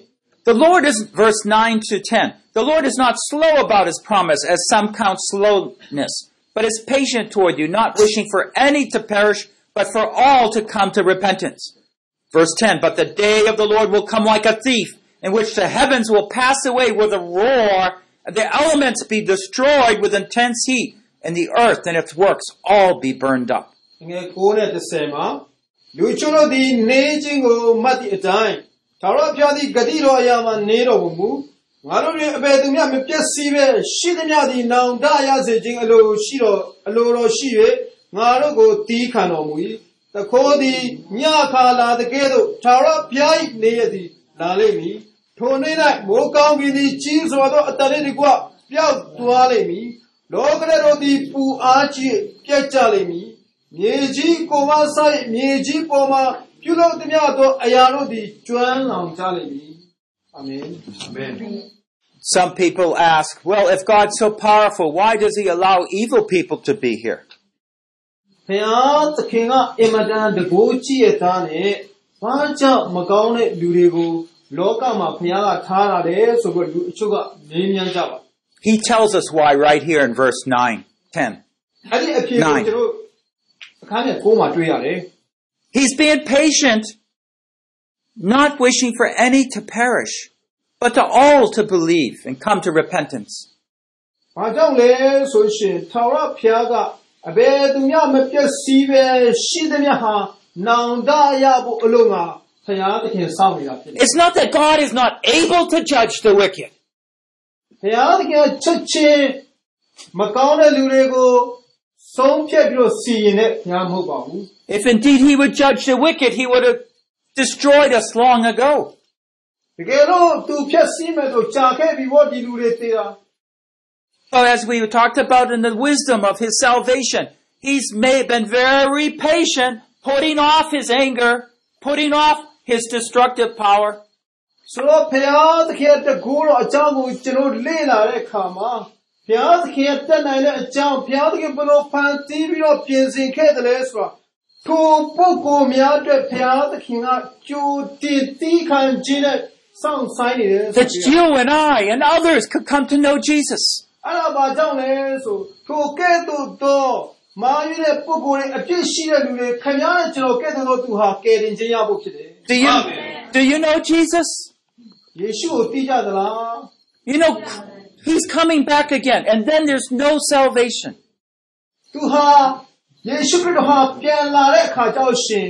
The Lord is, verse 9 to 10, the Lord is not slow about his promise, as some count slowness, but is patient toward you, not wishing for any to perish, but for all to come to repentance. Verse 10, but the day of the Lord will come like a thief, in which the heavens will pass away with a roar, and the elements be destroyed with intense heat, and the earth and its works all be burned up. ငယ်9နဲ့10မှာလူချို့တို့သည်နေခြင်းကိုမှတ်သည့်အတိုင်းသာရဘုရားသည်ဂတိတော်အရာမှာနေတော်မူမူငါတို့တွင်အဘယ်သူမျှမပြည့်စည်ပဲရှိသမျှသည်နောင်တရစေခြင်းအလိုရှိတော်အလိုတော်ရှိ၍ငါတို့ကိုတီးခံတော်မူ၏ တခိုးသည်ညခါလာတကဲ့သို့သာရဘုရား၏နေရသည်လာလိမ့်မည်ထိုနေ့၌မိုးကောင်းကင်သည်ကြီးစွာသောအတန်နှင့်တကွပျောက်သွားလိမ့်မည်လောကရတို့သည်ပူအားကြီးပြတ်ကြလိမ့်မည် မြေကြီးကိုမဆိုင်မြေကြီးပေါ်မှာပြုလုပ်သမျှသောအရာတို့သည်ကျွမ်းလောင်ကြလိမ့်မည်အာမင် Amen. Some people ask, well, if God's so powerful, why does he allow evil people to be here? ဖခင်သခင်ကအင်မတန်တကိုးကြည့်ရသားနဲ့ဘာကြောင့်မကောင်းတဲ့လူတွေကိုလောကမှာဖခင်ကထားရတယ်ဆိုပြီးလူအချို့ကမေးမြန်းကြပါ He tells us why right here in verse 9, 10. အဲ့ဒီအဖြစ်ကို Nine. ကျွန်တော်အခန်းငယ်9မှာတွေ့ရတယ် He's being patient, not wishing for any to perish, but to all to believe and come to repentance. ။ဘာကြောင့်လဲဆိုရှင်ထာဝရဘုရားက အဘယ်သူမျှမပြည့်စည်ပဲရှိသမျှဟာနောင်တရဖို့အလို့ငါဖခင်သခင်စောင့်နေတာဖြစ်တယ် It's not that God is not able to judge the wicked. ။ဘုရားသခင်ကချက်ချင်းမကောင်းတဲ့လူတွေကိုဆုံးဖြတ်ပြီးတော့စီရင်တဲ့ဘုရားမဟုတ်ပါဘူး If indeed he would judge the wicked, he would have destroyed us long ago. ။တကယ်တော့သူဖြတ်စည်းမဲ့ဆိုကြာခဲ့ပြီဘောဒီလူတွေသေးတာ But as we talked about in the wisdom of his salvation, he's made, been very patient, putting off his anger, putting off his destructive power. ။ဆိုတော့ဘုရားသခင်တကူတော့အကြောင်းကိုကျွန်တော်လေ့လာတဲ့အခါမှာဘုရားသခင်တက်နိုင်တဲ့အကြောင်းဘုရားသခင်ဘယ်လိုဖန်တီးပြီးတော့ပြင်ဆင်ခဲ့တယ်လဲဆိုတာထိုပုဂ္ဂိုလ်များအတွက်ဘုရားသခင်ကကြိုတင်တီးခံခြင်းနဲ့စောင့်ဆိုင်နေတယ်ဆို That ပြီး you and I and others could come to know Jesus. အဲ့ဒါဘာကြောင့်လဲဆိုထိုကဲ့သို့သောမာရတဲ့ပုဂ္ဂိုလ်တွေအပြစ်ရှိတဲ့လူတွေခင်ဗျားနဲ့ကျွန်တော်ကဲ့သို့သောသူဟာကယ်တင်ခြင်းရဖို့ဖြစ်တယ် Do you, Amen. do you know Jesus? ယေရှုကိုသိကြသလား You know, he's coming back again and then there's no salvation. သူဟာယေရှုခရစ်တော်ဟာပြန်လာတဲ့အခါကျတော့ရှင်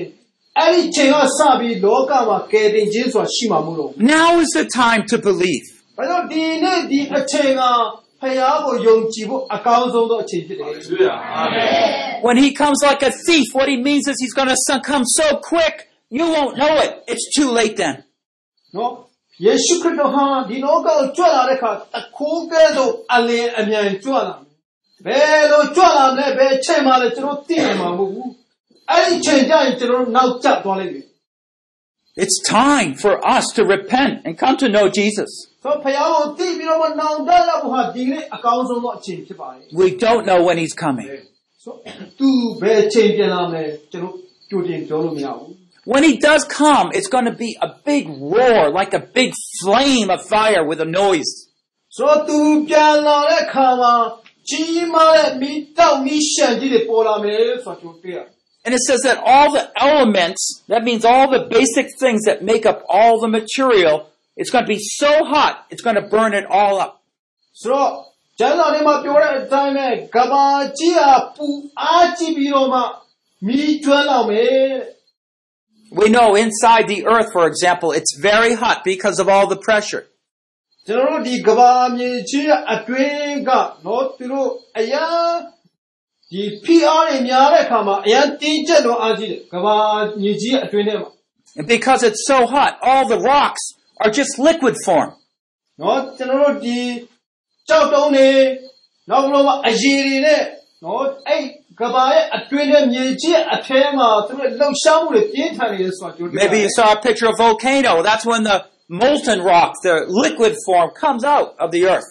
အဲ့ဒီချိန်ကစပြီးလောကမှာကယ်တင်ခြင်းဆိုတာရှိမှာမဟုတ်တော့ဘူး Now is the time to believe. ။ဘာလို့ဒီနေ့ဒီအချိန်က ဖယားကိုယုံကြည်ဖို့အကောင်းဆုံးသောအချိန်ဖြစ်တယ် Hallelujah. Amen. When he comes like a thief, what he means is he's going to come so quick, you won't know it. It's too late then. ။နော်။ယေရှုခရစ်တော်ဟာဒီလောကကိုကြွလာတဲ့အခါအခိုးကဲသို့အလင်းအမြန်ကြွလာမယ်။ဘယ်လိုကြွလာမလဲဘယ်အချိန်မှလည်းကျွန်တော်သိနိုင်မှာမဟုတ်ဘူး။အဲ့ဒီချိန်ကျရင်ကျွန်တော်တို့နောက်ကျသွားလိမ့်မယ် it's time for us to repent and come to know Jesus. We don't know when He's coming. When He does come, it's going to be a big roar, like a big flame of fire with a noise. တော့သူပြန်လာတဲ့အခါမှာကြီးမားတဲ့မိတောက်မိရှန်ကြီးတွေပေါ်လာမယ်ဆိုတော့ကျွန်တော်တွေ့ရတယ် And it says that all the elements, that means all the basic things that make up all the material, it's going to be so hot, it's going to burn it all up. ဆိုတော့ကျမ်းစာထဲမှာပြောတဲ့အတိုင်းပဲကဘာကြီးဟာပူအားကြီးပြီးတော့မှမိကျွမ်းလောက်မယ်တဲ့ We know inside the earth, for example, it's very hot because of all the pressure. ကျွန်တော်တို့ဒီကဘာမြေကြီးရဲ့အတွင်းကနော်သူတို့အရန် ဒီဖိအားတွေများတဲ့အခါမှာအရန်တင်းကျပ်တော့အားကြီးတယ်ကဘာမြေကြီးရဲ့အတွင်းထဲမှာ And because it's so hot, all the rocks are just liquid form. နော်ကျွန်တော်တို့ဒီကြောက်တုံးတွေနောက်ပြီးတော့မှအရည်တွေနဲ့နော်အဲ့ကဘာရဲ့အတွင်းထဲမြေကြီးရဲ့အထဲမှာသူတို့လှုပ်ရှားမှုတွေပြင်းထန်နေတယ်ဆိုတာကျွန်တော်တွေ့ရတ Maybe ယ် you saw a picture of a volcano. That's when the molten rock, the liquid form, comes out of the earth.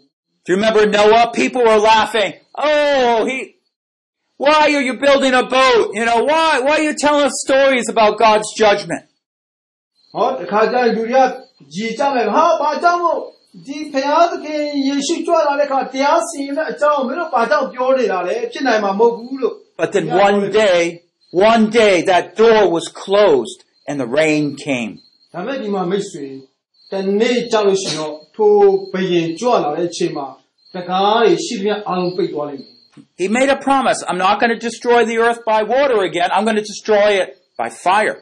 Do you remember Noah? People were laughing. Oh, he, why are you building a boat? You know, why, why are you telling us stories about God's judgment? ။ဟောတခါကျရင်လူတွေကကြည်ကြမယ်ဟာဘာကြောင့်မို့ဒီဖယားသခင်ယေရှုကြွလာတဲ့အခါတရားစီရင်တဲ့အကြောင်းမင်းတို့ဘာကြောင့်ပြောနေတာလဲဖြစ်နိုင်မှာမဟုတ်ဘူးလို့ But then one day, one day that door was closed and the rain came. ဒါပေမဲ့ဒီမှာမိတ်ဆွေတနေ့ကြောက်လို့ရှိရင်တော့ ထိုဘယင်ကြွလာတဲ့အချိန်မှာတကားတွေရှိသမျှအားလုံးပိတ်သွားလိမ့်မယ် He made a promise. I'm not going to destroy the earth by water again. I'm going to destroy it by fire.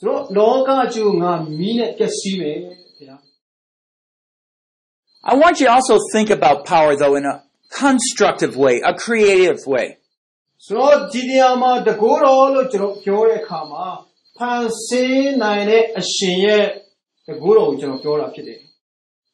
ဆိုတော့လောကကျိုးငါမီးနဲ့ပျက်စီးမယ်ဗျာ I want you to also think about power though in a constructive way, a creative way. ဆိုတော့ဒီနေရာမှာတကောတော်လို့ကျွန်တော်ပြောတဲ့အခါမှာဖန်ဆင်းနိုင်တဲ့အရှင်ရဲ့တကောတော်ကိုကျွန်တော်ပြောတာဖြစ်တယ်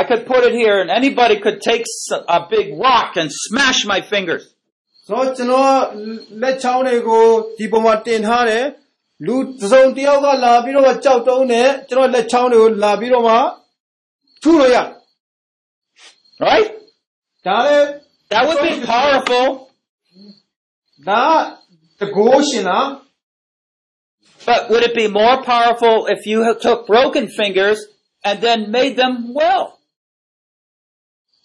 I could put it here and anybody could take s- a big rock and smash my fingers. ဆိုတော့ကျွန်တော်လက်ချောင်းတွေကိုဒီပုံမှာတင်ထားတယ်လူတစ်စုံတစ်ယောက်ကလာပြီးတော့မှကြောက်တုံးနဲ့ကျွန်တော်လက်ချောင်းတွေကိုလာပြီးတော့မှထုလို့ရ Right? ဒါလည်း That would be powerful. ဒါတကိုးရှင်လား But would it be more powerful if you had took broken fingers and then made them well?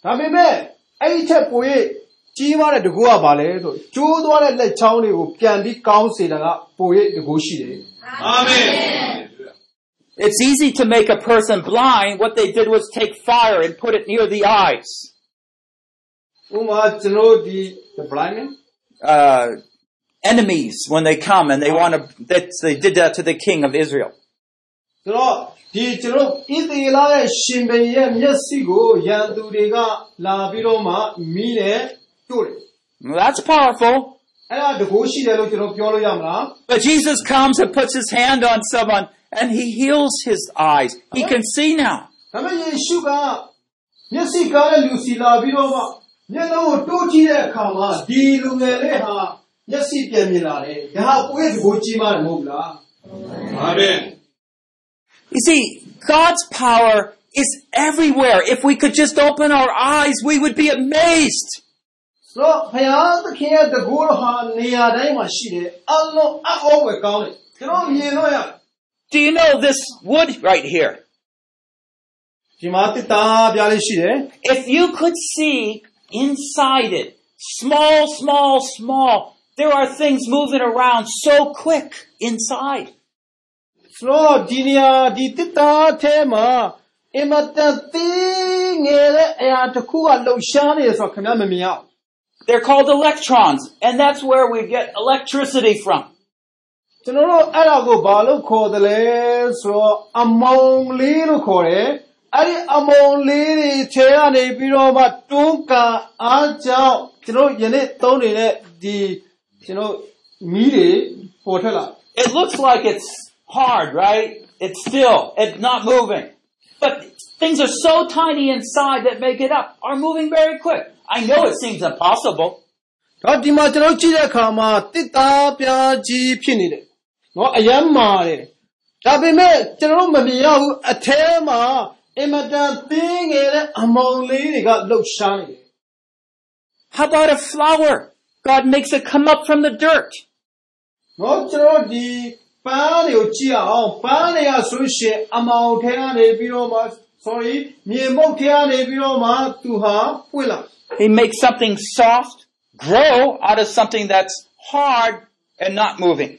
ဒါပေမဲ့အဲ့ဒီချက်ပိုရဲ့ကြီးမားတဲ့တကူကဘာလဲဆိုကျိုးသွားတဲ့လက်ချောင်းတွေကိုပြန်ပြီးကောင်းစေတာကပိုရဲ့တကူရှိတယ် It's easy to make a person blind. What they did was take fire and put it near the eyes. ဥပမာကျွန်တော်ဒီ the blind man Uh, enemies when they come and they want to, that they did that to the king of Israel. ဆိုတော့ဒီကျွန်တော်ဣသေလရဲ့ရှင်ဘုရင်ရဲ့မျက်စိကိုရန်သူတွေကလာပြီးတော့မှမီးနဲ့တို့တယ် Well, that's powerful. အဲ့ဒါတကူရှိတယ်လို့ကျွန်တော်ပြောလို့ရမလား But Jesus comes and puts his hand on someone and he heals his eyes. He can see now. ဒါပေမဲ့ယေရှုကမျက်စိကားတဲ့လူစီလာပြီးတော့မှမျက်လုံးကိုတိုးကြည့်တဲ့အခါမှာဒီလူငယ်လေးဟာမျက်စိပြန်မြင်လာတယ်ဒါဟာကိုယ့်ရဲ့တကူကြီးမားတယ်မဟုတ်ဘူးလား You see, God's power is everywhere. If we could just open our eyes, we would be amazed. ဆိုတော့ဘုရားသခင်ရဲ့တကူတော်ဟာနေရာတိုင်းမှာရှိတယ်အလုံးအအောဝယ်ကောင်းတယ်ကျွန်တော်မြင်လို့ရ Do you know this wood right here? ဒီမှာတစ်တာပြလေးရှိတယ် If you could see inside it, small, small, small, there are things moving around so quick inside. ဆိုတော့ဒီနေရာဒီတစ်တာထဲမှာအင်မတန်သေးငယ်တဲ့အရာတစ်ခုကလှုပ်ရှားနေတယ်ဆိုတော့ခင်ဗျားမမြင်ရဘူး They're called electrons, and that's where we get electricity from. ကျွန်တော်တို့အဲ့ဒါကိုဘာလို့ခေါ်တယ်လဲဆိုတော့အမုံလေးလို့ခေါ်တယ်အဲ့ဒီအမုံလေးတွေထဲကနေပြီးတော့မှတွန်းကန်အားကြောင့်ကျွန်တော်ယနေ့သုံးနေတဲ့ဒီကျွန်တော်မီးတွေပေါ်ထွက်လာ It looks like it's hard, right? it's still, it's not moving. But things are so tiny inside that make it up are moving very quick. I know it seems impossible. တော့ဒီမှာကျွန်တော်ကြည့်တဲ့အခါမှာတစ်သားပြားကြီးဖြစ်နေတယ်နော်အယမ်းမာတယ်ဒါပေမဲ့ကျွန်တော်တို့မမြင်ရဘူးအထဲမှာအင်မတန်သင်းငယ်တဲ့အမောင်လေးတွေကလှုပ်ရှားနေတယ် How about a flower? God makes it come up from the dirt. နော်ကျွန်တော်တို့ဒီ ပန်းတွေကိုကြည့်အောင်ပန်းတွေကဆိုလို့ရှိရင်အမောင်ထဲကနေပြီးတော့မှ sorry မြေမုတ်ထဲကနေပြီးတော့မှသူဟာပွင့်လာ He makes something soft grow out of something that's hard and not moving.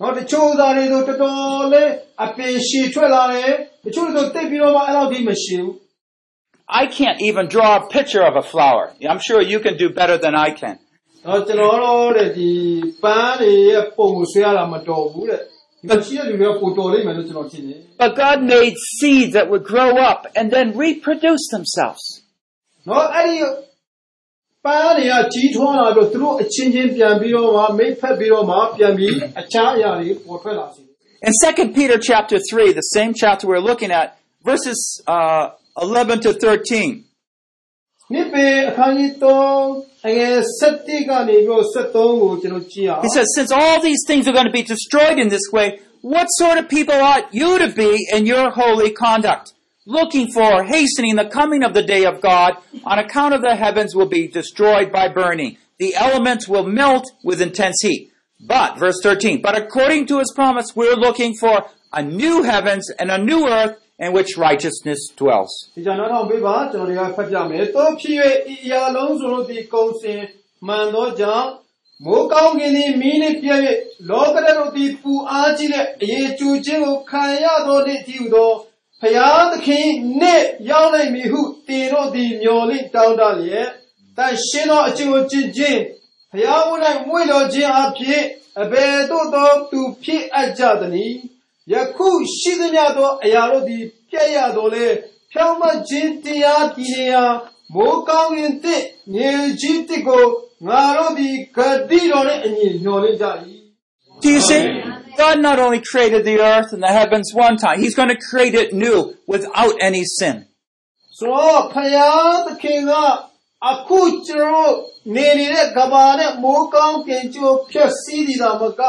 နော်တချို့သားတွေဆိုတော်တော်လေးအပင်ရှည်ထွက်လာတယ်တချို့တွေဆိုတိတ်ပြီးတော့မှအဲ့လောက်ထိမရှိဘူး I can't even draw a picture of a flower. I'm sure you can do better than I can. တော့ကျွန်တော်တို့တဲ့ဒီပန်းတွေရဲ့ပုံကိုဆွဲရတာမတော်ဘူးတဲ့ဒီမှာရှိတဲ့လူတွေကပိုတော်လိမ့်မယ်လို့ကျွန်တော်ထင်တယ် But God made seeds that would grow up and then reproduce themselves. နော်အဲ့ဒီပန်းတွေကကြီးထွားလာပြီးတော့သူတို့အချင်းချင်းပြန်ပြီးတော့မှမိတ်ဖက်ပြီးတော့မှပြန်ပြီးအခြားအရာတွေပေါ်ထွက်လာစေတယ် In 2 Peter chapter 3, the same chapter we're looking at, verses uh, 11 to 13, နိပေအခန်းကြီး3အငယ်7ကနေပြီးတော့73ကိုကျွန်တော်ကြည့်အောင် he says, Since all these things are going to be destroyed in this way, what sort of people ought you to be in your holy conduct? Looking for, hastening the coming of the day of God, on account of the heavens will be destroyed by burning. The elements will melt with intense heat. But, verse 13, but according to his promise, we're looking for a new heavens and a new earth in which righteousness dwells. ဒီကြောင့်နောက်ထောင်ပေးပါကျွန်တော်တွေကဖတ်ပြမယ်။တောဖြစ်၍ဤအရာလုံးစုံတို့သည်ကုံစင်မှန်သောကြောင့်မိုးကောင်းကင်သည်မီးနှင့်ပြည့်၍လောကဓာတ်တို့သည်ပူအားကြီးတဲ့အရေးကျူခြင်းကိုခံရသောနေ့တည်းဟူသောဖျားသခင်နေ့ရောက်နိုင်မည်ဟုတင်တို့သည်မျှော်လင့်တောင်းတလျက်တန်ရှင်းသောအကျင့်ကိုကျင့်ခြင်းဖျားဝ၌မွေ့လျော်ခြင်းအဖြစ်အဘယ်သို့သောသူဖြစ်အပ်ကြသနည်း ယခုရှိသမျှသောအရာတို့သည်ပြည့်ရတော်လေဖြောင့်မတ်ခြင်းတရားတည်နေရာမိုးကောင်းရင်တဲ့မြေကြီးတစ်ကိုငါတို့သည်ဂတိတော်နဲ့အညီညှော်လင့်ကြ၏ Do you see? God not only created the earth and the heavens one time, He's going to create it new without any sin. ဆိုတော့ဖယားသခင်ကအခုကျွန်တော်နေနေတဲ့ကဘာနဲ့မိုးကောင်းကင်ကျိုးဖြည့်စည်းဒီတာမက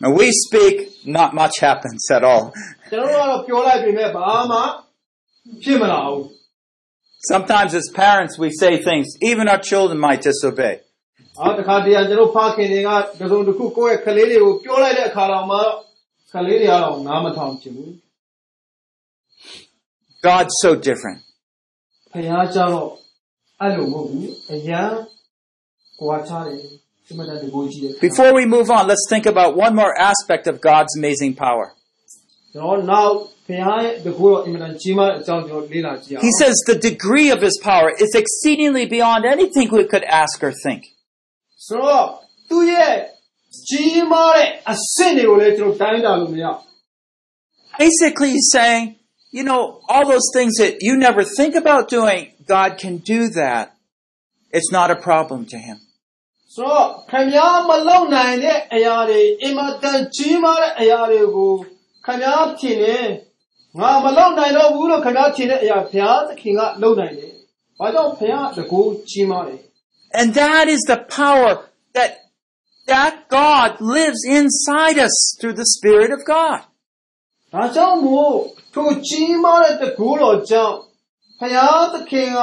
When we speak, not much happens at all. Sometimes as parents we say things, even our children might disobey. God's so different. Before we move on, let's think about one more aspect of God's amazing power. He says the degree of his power is exceedingly beyond anything we could ask or think. Basically, he's saying, you know, all those things that you never think about doing, God can do that. It's not a problem to him. ဆိုတော့ခင်ဗျားမလုံနိုင်တဲ့အရာတွေအင်မတန်ကြီးမားတဲ့အရာတွေကိုခင်ဗျားထင်တယ်ငါမလုံနိုင်တော့ဘူးလို့ခင်ဗျားထင်တဲ့အရာဘုရားသခင်ကလုံနိုင်တယ်။ဘာကြောင့်ဘုရားတကူကြီးမားတယ် And that is the power that that God lives inside us through the Spirit of God. ။ဒါကြောင့်မို့ထိုကြီးမားတဲ့တကူတော်ကြောင့်ဘုရားသခင်က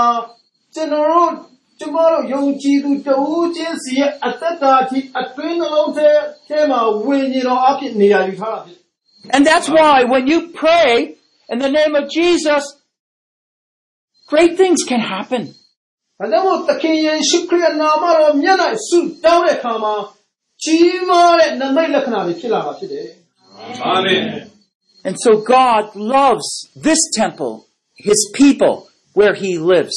ကျွန်တော်တို့ ကျွန်တော်တို့ယုံကြည်သူတဦးချင်းစီရဲ့အသက်တာအထိအတွင်းနှလုံးထဲထဲမှာဝိညာဉ်တော်အဖြစ်နေရာယူထားတာဖြစ်တယ် And that's why when you pray in the name of Jesus, great things can happen. ။ဒါကြောင့်မို့သခင်ယေရှုခရစ်နာမတော်မြတ်၌ဆုတောင်းတဲ့အခါမှာကြီးမားတဲ့နမိတ်လက္ခဏာတွေဖြစ်လာတာဖြစ်တယ်။ And so God loves this temple, His people, where He lives.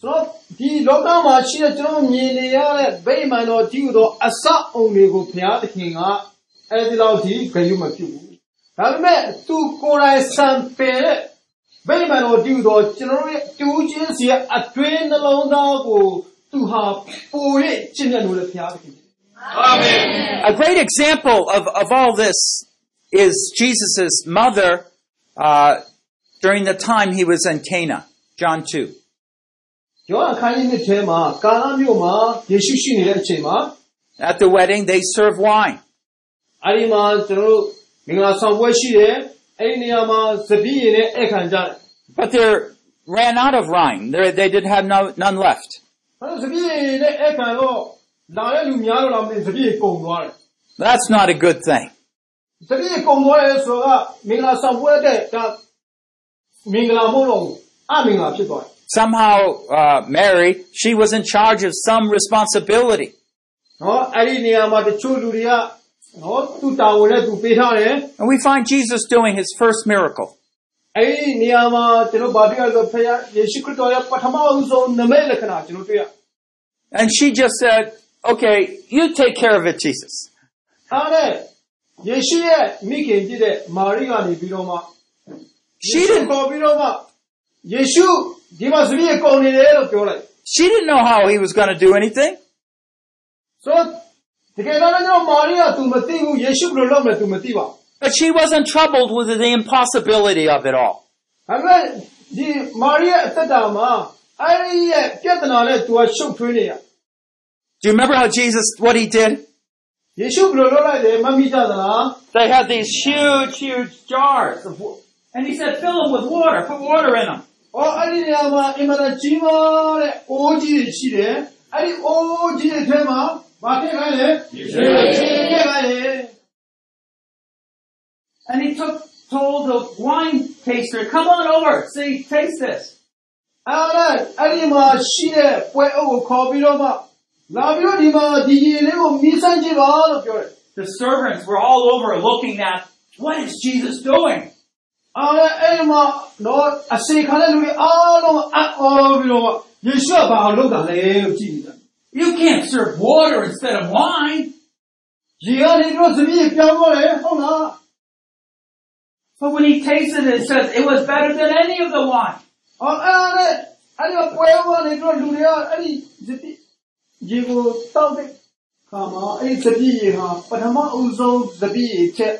ဆိုတော့ဒီလောကမှာရှိတဲ့ကျွန်တော်မြင်နေရတဲ့ဗိမာန်တော်တည်ဟူသောအစအုံတွေကိုဘုရားသခင်ကအဲဒီလောက်ဒီဂရုမပြုဘူးဒါပေမဲ့သူကိုယ်တိုင်စံပယ်တဲ့ဗိမာန်တော်တည်ဟူသောကျွန်တော်တို့ရဲ့တူးချင်းစီရဲ့အတွင်းနှလုံးသားကိုသူဟာပို၍ကျင့်မြတ်လို့လည်းဘုရားသခင်ဖြစ်တယ် A great example of, of all this is Jesus' mother uh, during the time he was in Cana, John 2. ယောဟန်ခန်းကြီးနှစ်ထဲမှာကာလမြို့မှာယေရှုရှိနေတဲ့အချိန်မှာ At the wedding, they serve wine. အဲဒီမှာကျွန်တော်တို့မင်္ဂလာဆောင်ပွဲရှိတယ်အဲဒီနေရာမှာသပည့်ရည်နဲ့ဧည့်ခံကြတယ် But they ran out of wine. They, they did have no, none left. အဲဒါသပည့်ရည်နဲ့ဧည့်ခံတော့လာတဲ့လူများတော့လာမသိဘူးသပည့်ရည်ကုန်သွားတယ် That's not a good thing. သပည့်ရည်ကုန်သွားတယ်ဆိုတော့မင်္ဂလာဆောင်ပွဲတဲ့ဒါမင်္ဂလာမဟုတ်တော့ဘူးအမင်္ဂလာဖြစ်သွားတယ် Somehow, uh, Mary, she was in charge of some responsibility. နော်အဲ့ဒီနေရာမှာတချို့လူတွေကနော်သူ့တာဝန်နဲ့သူပေးထားတယ် And we find Jesus doing his first miracle. အဲ့ဒီနေရာမှာကျွန်တော်ဗာတွေ့ရဆိုဖခင်ယေရှုခရစ်တော်ရဲ့ပထမအဦးဆုံးနမိတ်လက္ခဏာကျွန်တော်တွေ့ရ And she just said, okay, you take care of it, Jesus. အားနဲ့ယေရှုရဲ့မိခင်ဖြစ်တဲ့မာရိကနေပြီးတော့မှ She ယေရှု didn't, ခေါ်ပြီးတော့မှယေရှု she didn't know how he was going to do anything. But she wasn't troubled with the impossibility of it all. Do you remember how Jesus, what he did? They had these huge, huge jars of, and he said, fill them with water, put water in them. အော်အဲ့ဒီနေရာမှာအင်မတန်ကြီးမားတဲ့အိုးကြီးတွေရှိတယ်။အဲ့ဒီအိုးကြီးတွေထဲမှာဘာထည့်ခိုင်းလဲ။ရေထည့်ခိုင်းလေ And he took, told the wine taster, come on over. See, taste this. ။အဲ့ဒါအဲ့ဒီမှာရှိတဲ့ပွဲအုပ်ကိုခေါ်ပြီးတော့မှလာပြီးတော့ဒီမှာဒီရေလေးကိုမီးစမ်းကြည့်ပါလို့ပြောတယ် The servants were all over looking at, what is Jesus doing? ။ အဲ့ဒါအဲ့ဒီမှာတော့အစေခံတဲ့လူတွေအားလုံးအအော်ပြီးတော့မှယေရှုကဘာလုပ်တာလဲလို့ကြည့်နေတာ You can't serve water instead of wine. ။ရေကနေပြီးတော့သမီးပြောင်းသွားတယ်ဟုတ်လား But when he tasted it, it says it was better than any of the wine. ။အော်အဲ့ဒါနဲ့အဲ့ဒီပွဲကနေပြီးတော့လူတွေကအဲ့ဒီရေကိုတောက်တဲ့ခါမှာအဲ့ဒီသတိရေဟာပထမအဦးဆုံးသတိရေချက်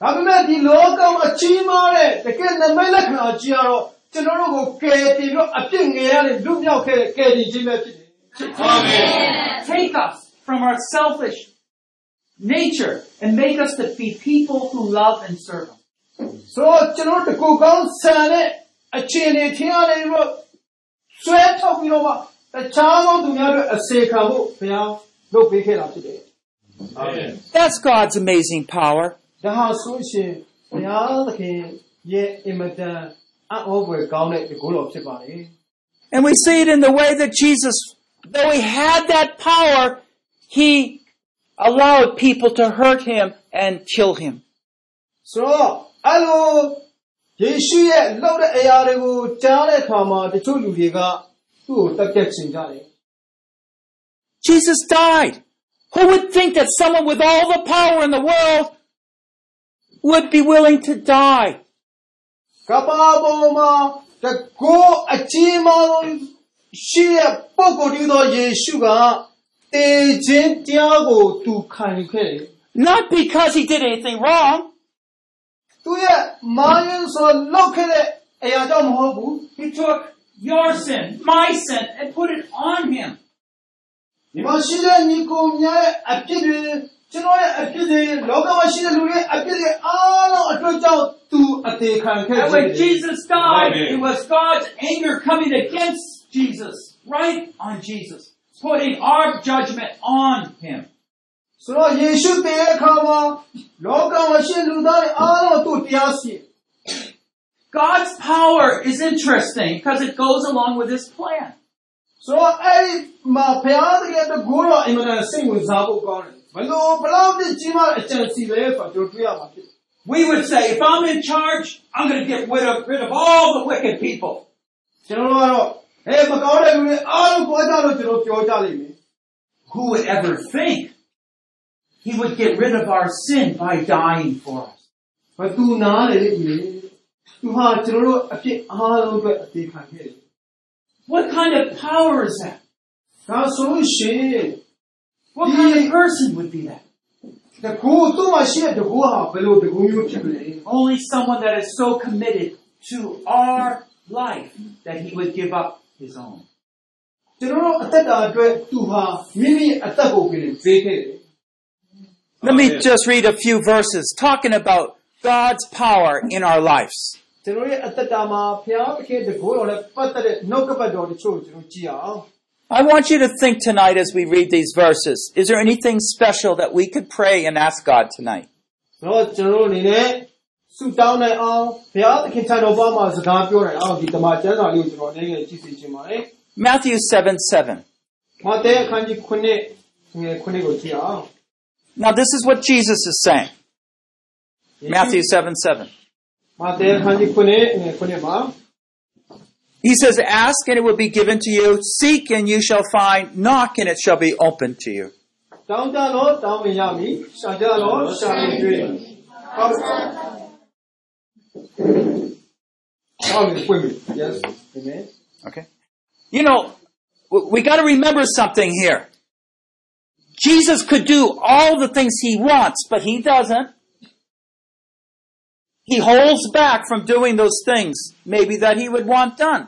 ဒါပေမဲ့ဒီလောကမှာကြီးမားတဲ့တကယ်နမိတ်လက္ခဏာကြီးရတော့ကျွန်တော်တို့ကိုကယ်တင်ပြီးတော့အပြစ်ငယ်ရတဲ့လူမြောက်ခဲ့တဲ့ကယ်တင်ခြင်းပဲဖြစ်တယ်။ To take us from our selfish nature and make us to be people who love and serve Him. ဆိုတော့ကျွန်တော်တို့တကူကောင်းဆန်တဲ့အခြေအနေထင်ရတယ်ပြီးတော့ဆွဲထုတ်ပြီးတော့မှတခြားသောသူများတို့အစေခံဖို့ဘုရားလုပ်ပေးခဲ့တာဖြစ်တယ် That's God's amazing power. ။ ဒါဟာဆိုရှင်ဘုရားသခင်ရဲ့အင်မတန်အံ့ဩဖွယ်ကောင်းတဲ့တကူတော်ဖြစ်ပါလေ And we see it in the way that Jesus, though he had that power, he allowed people to hurt him and kill him. ။ဆိုတော့အဲ့လိုယေရှုရဲ့လှုပ်တဲ့အရာတွေကိုကြားတဲ့အခါမှာတချို့လူတွေကသူ့ကိုတက်ပြတ်ချင်ကြတယ် Jesus died. Who would think that someone with all the power in the world would be willing to die? ။ကပ္ပပေါ်မှာတ တကောအကြီးမားဆုံးရှိတဲ့ပုဂ္ဂိုလ်တည်းသောယေရှုကတေခြင်းတရားကိုသူခံယူခဲ့တယ် Not because he did anything wrong, သူရဲ့မာယင်းဆိုလောက်ခဲ့တဲ့အရာကြောင့်မဟုတ်ဘူး he took your sin, my sin, and put it on him. ဒီမှာရှိတဲ့ညီကိုများရဲ့အပြစ်တွေကျွန်တော်ရဲ့အပြစ်တွေလောကမှာရှိတဲ့လူတွေအပြစ်တွေ အားလုံးအတွက်ကြောင့်သူအသေးခံခဲ့ And တယ် when Jesus died, Amen. it was God's anger coming against Jesus, right on Jesus, putting our judgment on him. ဆိုတော့ယေရှုတည်တဲ့အခါမှာလောကမှာရှိတဲ့လူသားတွေအားလုံးသူ့တရားစီရင် God's power is interesting because it goes along with his plan. ဆိုတော့အဲ့ဒီမှာဘုရားသခင်တကူတော့အင်မတန်စိတ်ဝင်စားဖို့ကောင်းတယ် ဘလို့ဘလောက်တိကြီးမားတဲ့အကြံစီလဲဆိုတော့တွေ့ရမှာဖြစ်တယ် We would say, if I'm in charge, I'm going to get rid of, rid of all the wicked people. ကျွန်တော်တို့ကတော့ဟဲ့မကောင်းတဲ့လူတွေအားလုံးကြွားကြလို့ကျွန်တော်ပြောကြလိမ့်မယ် Who would ever think he would get rid of our sin by dying for us? ဘသူနားလေလေသူဟာကျွန်တော်တို့အဖြစ်အားလုံးအတွက်အသေးခံခဲ့တယ် What kind of power is that? ဒါဆိုလို့ရှိရင် What kind of person would be that? တကူသူ့မှာရှိတဲ့တကူဟာဘယ်လိုတကူမျိုးဖြစ်မလဲ Only someone that is so committed to our life that he would give up his own. ကျွန်တော်တို့အသက်တာအတွက်သူဟာမိမိအသက်ကိုပြင်ပေးခဲ့တယ် Let me just read a few verses talking about God's power in our lives. ကျွန်တော်ရဲ့အသက်တာမှာဘုရားသခင်တကူတော်နဲ့ပတ်သက်တဲ့နှုတ်ကပတ်တော်တချို့ကျွန်တော်ကြည့်အောင် I want you to think tonight as we read these verses. Is there anything special that we could pray and ask God tonight? ဆိုတော့ကျွန်တော်တို့အနေနဲ့ဆုတောင်းနိုင်အောင်ဘုရားသခင်ထံတော်ဘာမှာစကားပြောနိုင်အောင်ဒီတမန်ကျမ်းစာလေးကိုကျွန်တော်အနေနဲ့ကြည့်စီခြင်းပါတယ် Matthew 7 7. မာသဲအခန်းကြီး9ငယ်9ကိုကြည့်အောင် Now, this is what Jesus is saying. Matthew 7 7. မာသဲအခန်းကြီး9ငယ်9မှာ He says, Ask and it will be given to you. Seek and you shall find. Knock and it shall be opened to you. Yes. Amen. Okay. You know, we got to remember something here. Jesus could do all the things he wants, but he doesn't. He holds back from doing those things maybe that he would want done.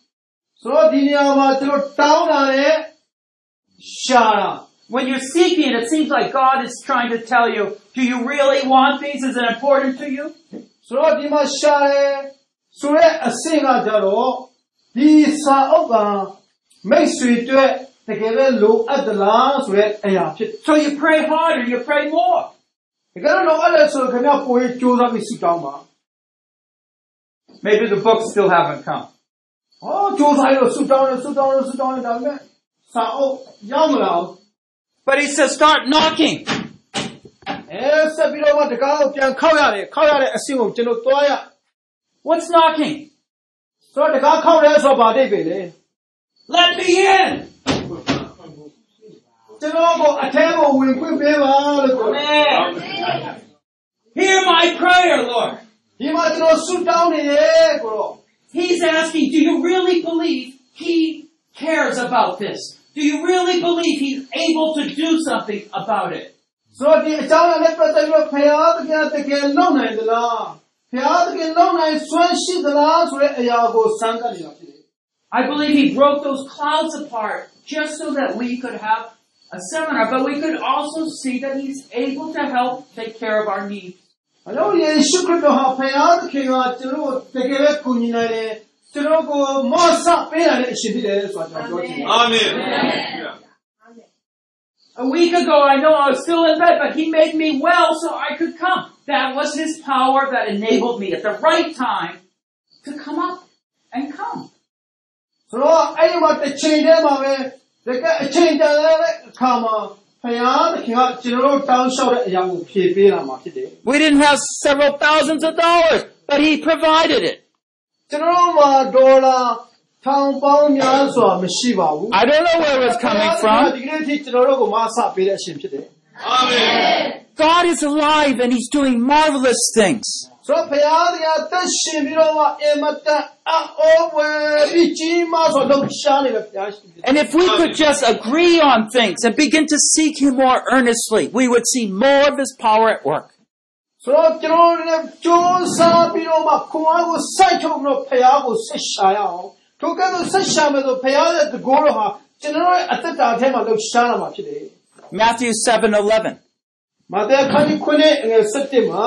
ဆိုတော့ဒီနေရာမှာကျွန်တော်တောင်းတာနဲ့ရှာတာ When you're seeking, it seems like God is trying to tell you, do you really want these? Is it important to you? ဆိုတော့ဒီမှာရှာတယ်ဆိုရဲအဆင့်ကကြတော့ဒီစာအုပ်ကမိတ်ဆွေတွေ့တကယ်ပဲလိုအပ်သလားဆိုရဲအရာဖြစ်တယ် So you pray harder, you pray more. တကယ်တော့လိုအပ်တယ်ဆိုခင်ဗျပိုရေးကြိုးစားပြီးဆုတောင်းပါ Maybe the books still haven't come. ဟောကြိုးစားရလို့ဆုတောင်းတယ်ဆုတောင်းတယ်ဆုတောင်းတယ်ဒါပေမဲ့စာအုပ်ရောက်မလာဘူး But he says, start knocking. အဲဆက်ပြီးတော့မှတကားကိုပြန်ခောက်ရတယ်ခောက်ရတဲ့အဆင့်ကိုကျွန်တော်သွားရ What's knocking? ဆိုတော့တကားခောက်ရဲဆိုတော့ဗာတိတ်ပဲလေ Let me in. ကျွန်တော်ကိုအထဲကိုဝင်ခွင့်ပေးပါလို့ပြောတယ် Amen. Hear my prayer, Lord. ဒီမှာကျွန်တော်ဆုတောင်းနေရဲ့ကိုတော့ He's asking, do you really believe he cares about this? Do you really believe he's able to do something about it? So I believe he broke those clouds apart just so that we could have a seminar, but we could also see that he's able to help take care of our needs alors il y a qui amen a week ago, I know I was still in bed, but he made me well so I could come. That was his power that enabled me at the right time to come up and come. So I want to change. The. We didn't have several thousands of dollars, but he provided it. I don't know where it's coming from. God is alive and he's doing marvelous things. ဆိုတော့ဖခင်တရားတက်ရှင်ပြီးတော့မှအမတန်အောဝယ်ပြီးကြီးမားစွာလှုပ်ရှားနေတဲ့ဘုရားရှင်ဖြစ်တယ် And if we could just agree on things and begin to seek him more earnestly, we would see more of his power at work. ဆိုတော့ကျွန်တော်တို့လည်းကြိုးစားပြီးတော့မှခွန်အားကိုစိုက်ထုတ်ပြီးတော့ဖခင်ကိုဆက်ရှာရအောင်ထိုကဲ့သို့ဆက်ရှာမယ်ဆိုဖခင်ရဲ့တကောတော်ဟာကျွန်တော်တို့ရဲ့အသက်တာထဲမှာလှုပ်ရှားလာမှာဖြစ်တယ် Matthew 7:11. မာသဲခန်းကြီးခွနဲ့ငယ်7မှာ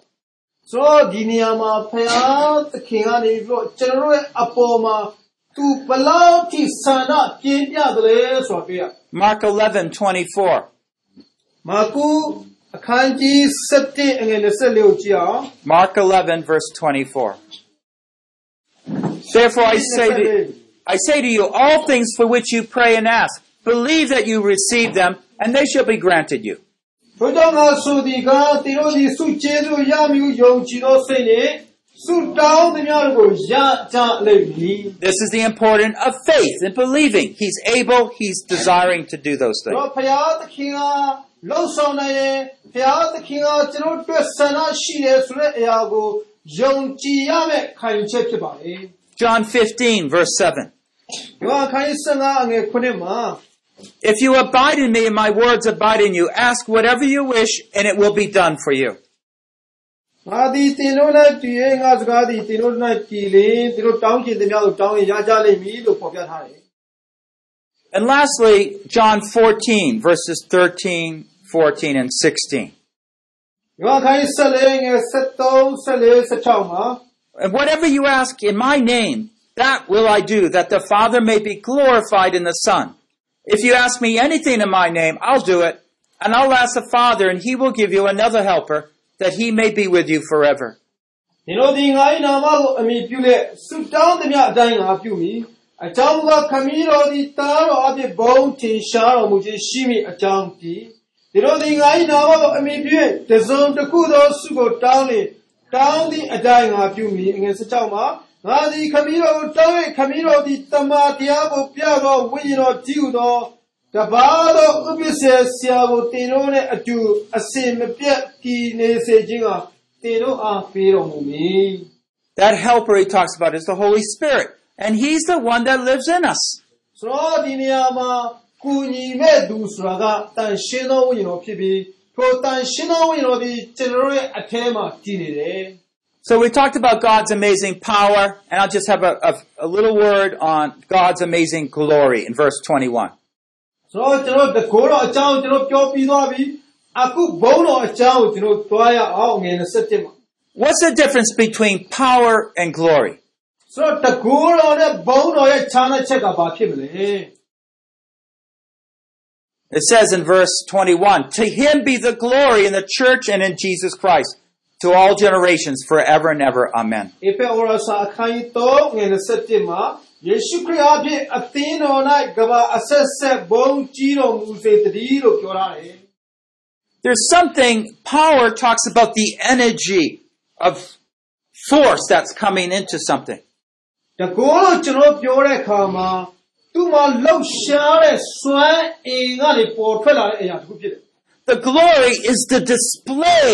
ဆိုတော့ဒီနေရာမှာဖယားသခင်ကနေပြီးတော့ကျွန်တော်တို့ရဲ့အပေါ်မှာသူဘလောက်ထိဆန္ဒပြင်းပြတယ်လဲဆိုတာပြရ Mark 11:24. မာကုအခန်းကြီး7အငယ်24ကိုကြည့်အောင် Mark 11 verse 24. Therefore I say to, I say to you all things for which you pray and ask, believe that you receive them and they shall be granted you. ထိုကြောင့်ငါဆိုသည်ကသင်တို့သည်စုကျေးဇူးရမည်ဟုယုံကြည်သောစိတ်နှင့်စုတောင်းသမျှတို့ကိုရကြလိမ့်မည် This is the importance of faith and believing. He's able, he's desiring to do those ဆို things. တော့ဖယားသခင်ကလှုပ်ဆောင်နိုင်ရင်ဖယားသခင်ကကျွန်တော်တို့အတွက်ဆန္ဒရှိတယ်ဆိုတဲ့အရာကိုယုံကြည်ရမယ့်ခံယူချက်ဖြစ်ပါလေ John 15 verse 7. ။ ယောဟန်ခန်းကြီး15အငယ်9မှာ If you abide in me and my words abide in you, ask whatever you wish and it will be done for you. (laughs) ငါသည်တင်တို့၌တည်၍ငါစကားသည်တင်တို့၌တည်လျင်တင်တို့တောင်းချင်သမျှကိုတောင်းရင်ရကြလိမ့်မည်လို့ဖော်ပြထားတယ် And lastly, John 14 verses 13, 14 and 16. ။ယောဟန်ခန်းကြီး14ငယ်73 14 16မှာ And whatever you ask in my name, that will I do, that the Father may be glorified in the Son. If you ask me anything in my name, I'll do it, and I'll ask the Father, and he will give you another helper, that he may be with you forever. ဒီလိုဒီငါ၏နာမကိုအမိပြုလက်ဆုတောင်းသမျှအတိုင်းငါပြုမည်။အကြောင်းမူကားခမည်းတော်သည်တားတော်အပြစ်ဘုံထင်ရှားတော်မူခြင်းရှိမည်အကြောင်းတည်ဒီလိုဒီငါ၏နာမကိုအမိပြု၍တစုံတစ်ခုသောဆုကိုတောင်းလေတောင်းသည့်အတိုင်းငါပြုမည်အငယ်16မှာ ငါသည်ခမည်းတော်ကိုတောင်း၍ခမည်းတော်သည်တမန်တရားကိုပြသောဝိညာဉ်တော်ကြည့်ဟုသောတပါသောဥပ္ပစေဆရာကိုတင်တို့နဲ့အတူအစင်မပြတ်တည်နေစေခြင်းကတင်တို့အားပေးတော်မူမည် That helper he talks about is the Holy Spirit, and he's the one that lives in us. ဆိုတော့ဒီနေရာမှာကုညီမဲ့သူဆိုတာကတန်ရှင်းသောဝိညာဉ်တော်ဖြစ်ပြီးထိုတန်ရှင်းသောဝိညာဉ်တော်ဒီကျွန်တော်တို့ရဲ့အထဲမှာတည်နေတယ် So we talked about God's amazing power, and I'll just have a, a, a little word on God's amazing glory in verse 21. ဆိုတော့ကျွန်တော်တကောတော်အကြောင်းကျွန်တော်ပြောပြီးသွားပြီအခုဘုန်းတော်အကြောင်းကိုကျွန်တော်တွားရအောင်ငယ်27မှာ What's the difference between power and glory? ဆိုတော့တကောတော်နဲ့ဘုန်းတော်ရဲ့ခြားတဲ့ချက်ကဘာဖြစ်မလဲ It says in verse 21, To him be the glory in the church and in Jesus Christ, to all generations, forever and ever. Amen. ဧဖေဩရစာအခန်းကြီး3ငယ်27မှာယေရှုခရစ်အဖြစ်အသင်းတော်၌ကဘာအဆက်ဆက်ဘုံကြီးတော်မူစေတည်းလို့ပြောထားတယ် There's something, power talks about the energy of force that's coming into something. တကောလို့ကျွန်တော်ပြောတဲ့အခါမှာ သူ့မှာလှုပ်ရှားတဲ့စွမ်းအင်ကနေပေါ်ထွက်လာတဲ့အရာတစ်ခုဖြစ်တယ် The glory is the display,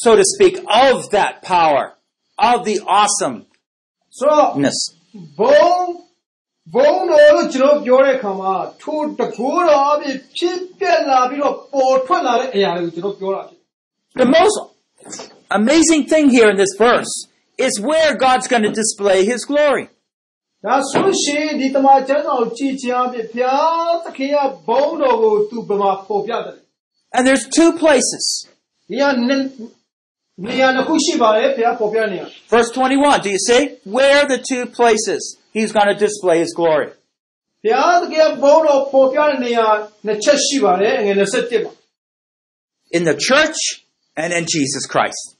so to speak, of that power, of the awesomeness. ဆိုတော့ဘုံဘုံတော်လို့ကျွန်တော်ပြောတဲ့အခါမှာထိုတကူတော်အဖြစ်ဖြစ်ပြက်လာပြီးတော့ပေါ်ထွက်လာတဲ့အရာတွေကိုကျွန်တော်ပြောတာဖြစ်တယ် The most amazing thing here in this verse is where God's going to display his glory. ဒါဆိုရှင်ဒီတမန်ကျမ်းစာကိုကြည်ချားပြီးဘုရားသခင်ကဘုံတော်ကိုသူ့ဘမှာပေါ်ပြတယ် And there's two places. ဒီက Verse 21, do you see? Where the two places he's going to display his glory. In the church and in Jesus Christ.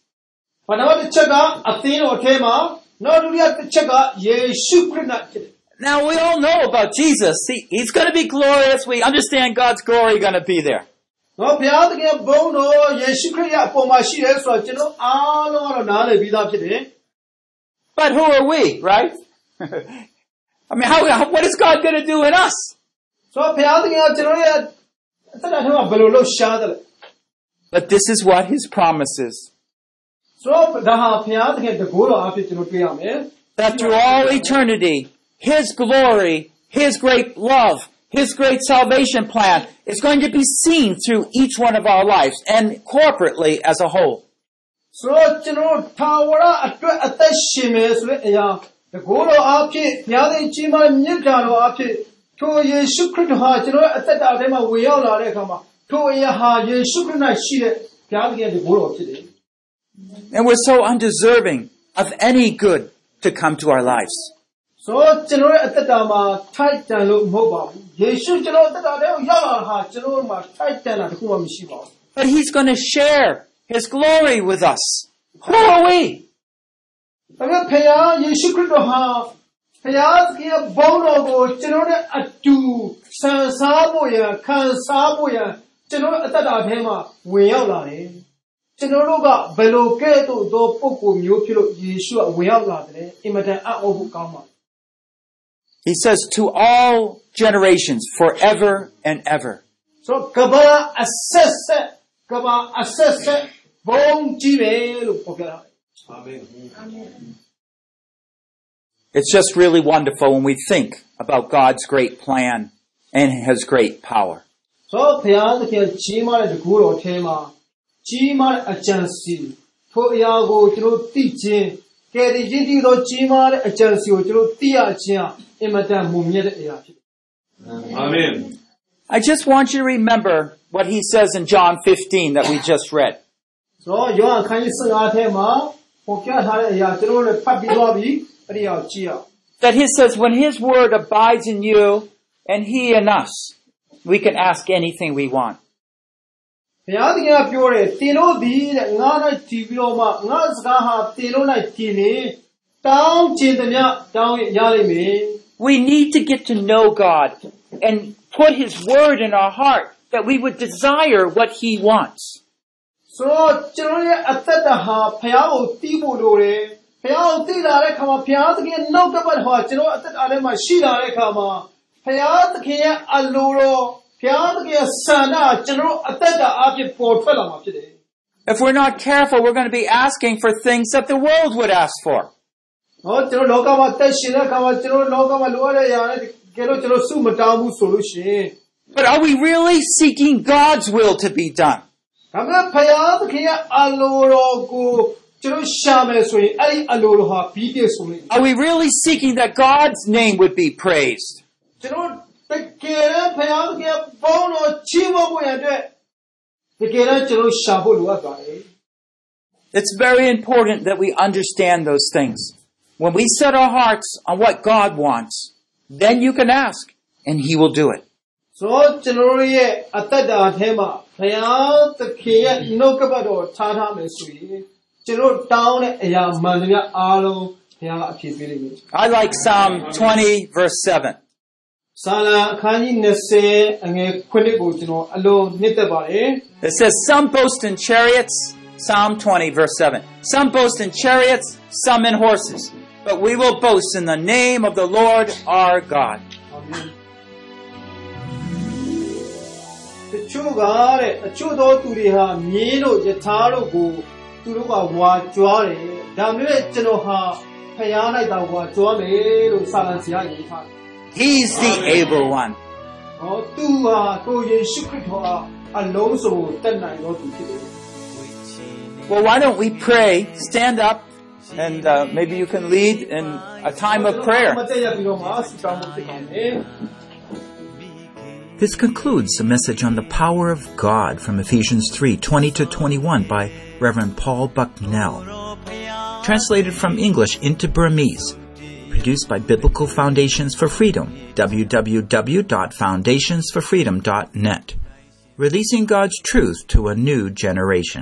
Now we all know about Jesus. He, he's going to be glorious. We understand God's glory going to be there. နော်ဘုရားသခင်ဘုံတော်ယေရှုခရစ်ရဲ့အပေါ်မှာရှိတယ်ဆိုတော့ကျွန်တော်အားလုံးကတော့နားလည်ပြီးသားဖြစ်တယ် But who are we, right? (laughs) I mean, how, how, what is God going to do in us? ဆိုတော့ဘုရားသခင်ကကျွန်တော်ရဲ့အသက်တာထဲမှာဘယ်လိုလုပ်ရှားတယ်လဲ But this is what his promise is. ဆိုတော့ဒါဟာဘုရားသခင်တကိုးတော်အဖြစ်ကျွန်တော်တွေ့ရမယ် That through all eternity, his glory, his great love, his great salvation plan is going to be seen through each one of our lives and corporately as a whole. And we're so undeserving of any good to come to our lives. ဆိုတော့ကျွန်တော်ရဲ့အသက်တာမှာထိုက်တန်လို့မဟုတ်ပါဘူးယေရှုကျွန်တော်အသက်တာထဲကိုရောက်လာတာဟာကျွန်တော်မှာထိုက်တန်တာတခုမှမရှိပါဘူး But he's going to share his glory with us. Who are we? ဒါပေမဲ့ဖခင်ယေရှုခရစ်တော်ဟာဖခင်သခင်ရဲ့ဘုန်းတော်ကိုကျွန်တော်နဲ့အတူဆန်စားဖို့ရန်ခံစားဖို့ရန်ကျွန်တော်အသက်တာထဲမှာဝင်ရောက်လာတယ်ကျွန်တော်တို့ကဘယ်လိုကဲ့သို့သောပုံကိုမျိုးဖြစ်လို့ယေရှုကဝင်ရောက်လာတယ်အင်မတန်အံ့ဩဖို့ကောင်းပါ He says, to all generations, forever and ever. So, It's just really wonderful when we think about God's great plan and His great power. So, တော့ဘုရားသခင်ကြီးမားတဲ့တကူတော်ထဲမှာကြီးမားတဲ့အကြံစီထိုအရာကိုကျွန်တော်သိခြင်းကယ်တင်ခြင်းတည်သောကြီးမားတဲ့အကြံစီကိုကျွန်တော်သိရခြင်းဟာအင်မတန်မုံမြတ်တဲ့အရာဖြစ်တယ် Amen. I just want you to remember what he says in John 15 that we just read. ဆိုတော့ယောဟန်ခန်းကြီး15ထဲမှာပေါ်ပြထားတဲ့အရာကျွန်တော်လည်းဖတ်ပြီးသွားပြီအဲ့ဒီအရာကိုကြည့်အောင် That he says when his word abides in you and he in us, we can ask anything we want. ဘုရားသခင်ကပြောတယ်တင်တို့ဒီတဲ့ငါ၌တည်ပြီးတော့မှငါစကားဟာတင်တို့၌တည်နေတောင်းကျင်သမျှတောင်းရလိမ့်မယ် We need to get to know God and put his word in our heart that we would desire what he wants. ဆိုတော့ကျွန်တော်ရဲ့အသက်တာဟာဘုရားကိုတီးဖို့လိုတယ်ဘုရားကိုတီးလာတဲ့အခါမှာဘုရားသခင်နှုတ်ကပတ်ဟာကျွန်တော်အသက်တာထဲမှာရှိလာတဲ့အခါမှာဘုရားသခင်ရဲ့အလိုတော်ဘုရားသခင်ရဲ့ဆန္ဒကျွန်တော်အသက်တာအဖြစ်ပေါ်ထွက်လာမှာဖြစ်တယ် If we're not careful, we're going to be asking for things that the world would ask for. ။ ဟောကျွန်တော်လောကမှာတက်ရှင်တဲ့အခါမှာကျွန်တော်လောကမှာလိုအပ်တဲ့အရာတွေကဲတော့ကျွန်တော်စုမတောင်းဘူးဆိုလို့ရှိရင် But are we really seeking God's will to be done? ဒါပေမဲ့ဘုရားသခင်ရဲ့အလိုတော်ကိုကျွန်တော်ရှာမယ်ဆိုရင်အဲ့ဒီအလိုတော်ဟာပြီးပြည့်စုံလိမ့်မယ် Are we really seeking that God's name would be praised? ကျွန်တော်တကယ်ဘုရားသခင်ဘုန်းတော်ချီးမွမ်းဖို့ရတဲ့တကယ်တော့ကျွန်တော်ရှာဖို့လိုအပ်ပါတယ် It's very important that we understand those things. When we set our hearts on what God wants, then you can ask and He will do it. ဆိုတော့ကျွန်တော်တို့ရဲ့အသက်တာထဲမှာဘုရားသခင်ရဲ့နှုတ်ကပတ်တော်ထားထားမယ်ဆိုရင်ကျွန်တော်တောင်းတဲ့အရာမှန်သမျှအားလုံးဘုရားအဖြစ်ပေးလိမ့်မယ် I like Psalm 20 verse 7. ဆာလံအခန်းကြီး20အငယ်9ကိုကျွန်တော်အလုံးနှစ်သက်ပါတယ် It says, Some boast in chariots, Psalm 20 verse 7. Some boast in chariots, some in horses. but we will boast in the name of the Lord our God. Amen. He's the able one. Well, why don't we pray, stand up, and uh, maybe you can lead in a time of prayer. This concludes the message on the power of God from Ephesians 3 20 to 21 by Reverend Paul Bucknell. Translated from English into Burmese. Produced by Biblical Foundations for Freedom, www.foundationsforfreedom.net. Releasing God's truth to a new generation.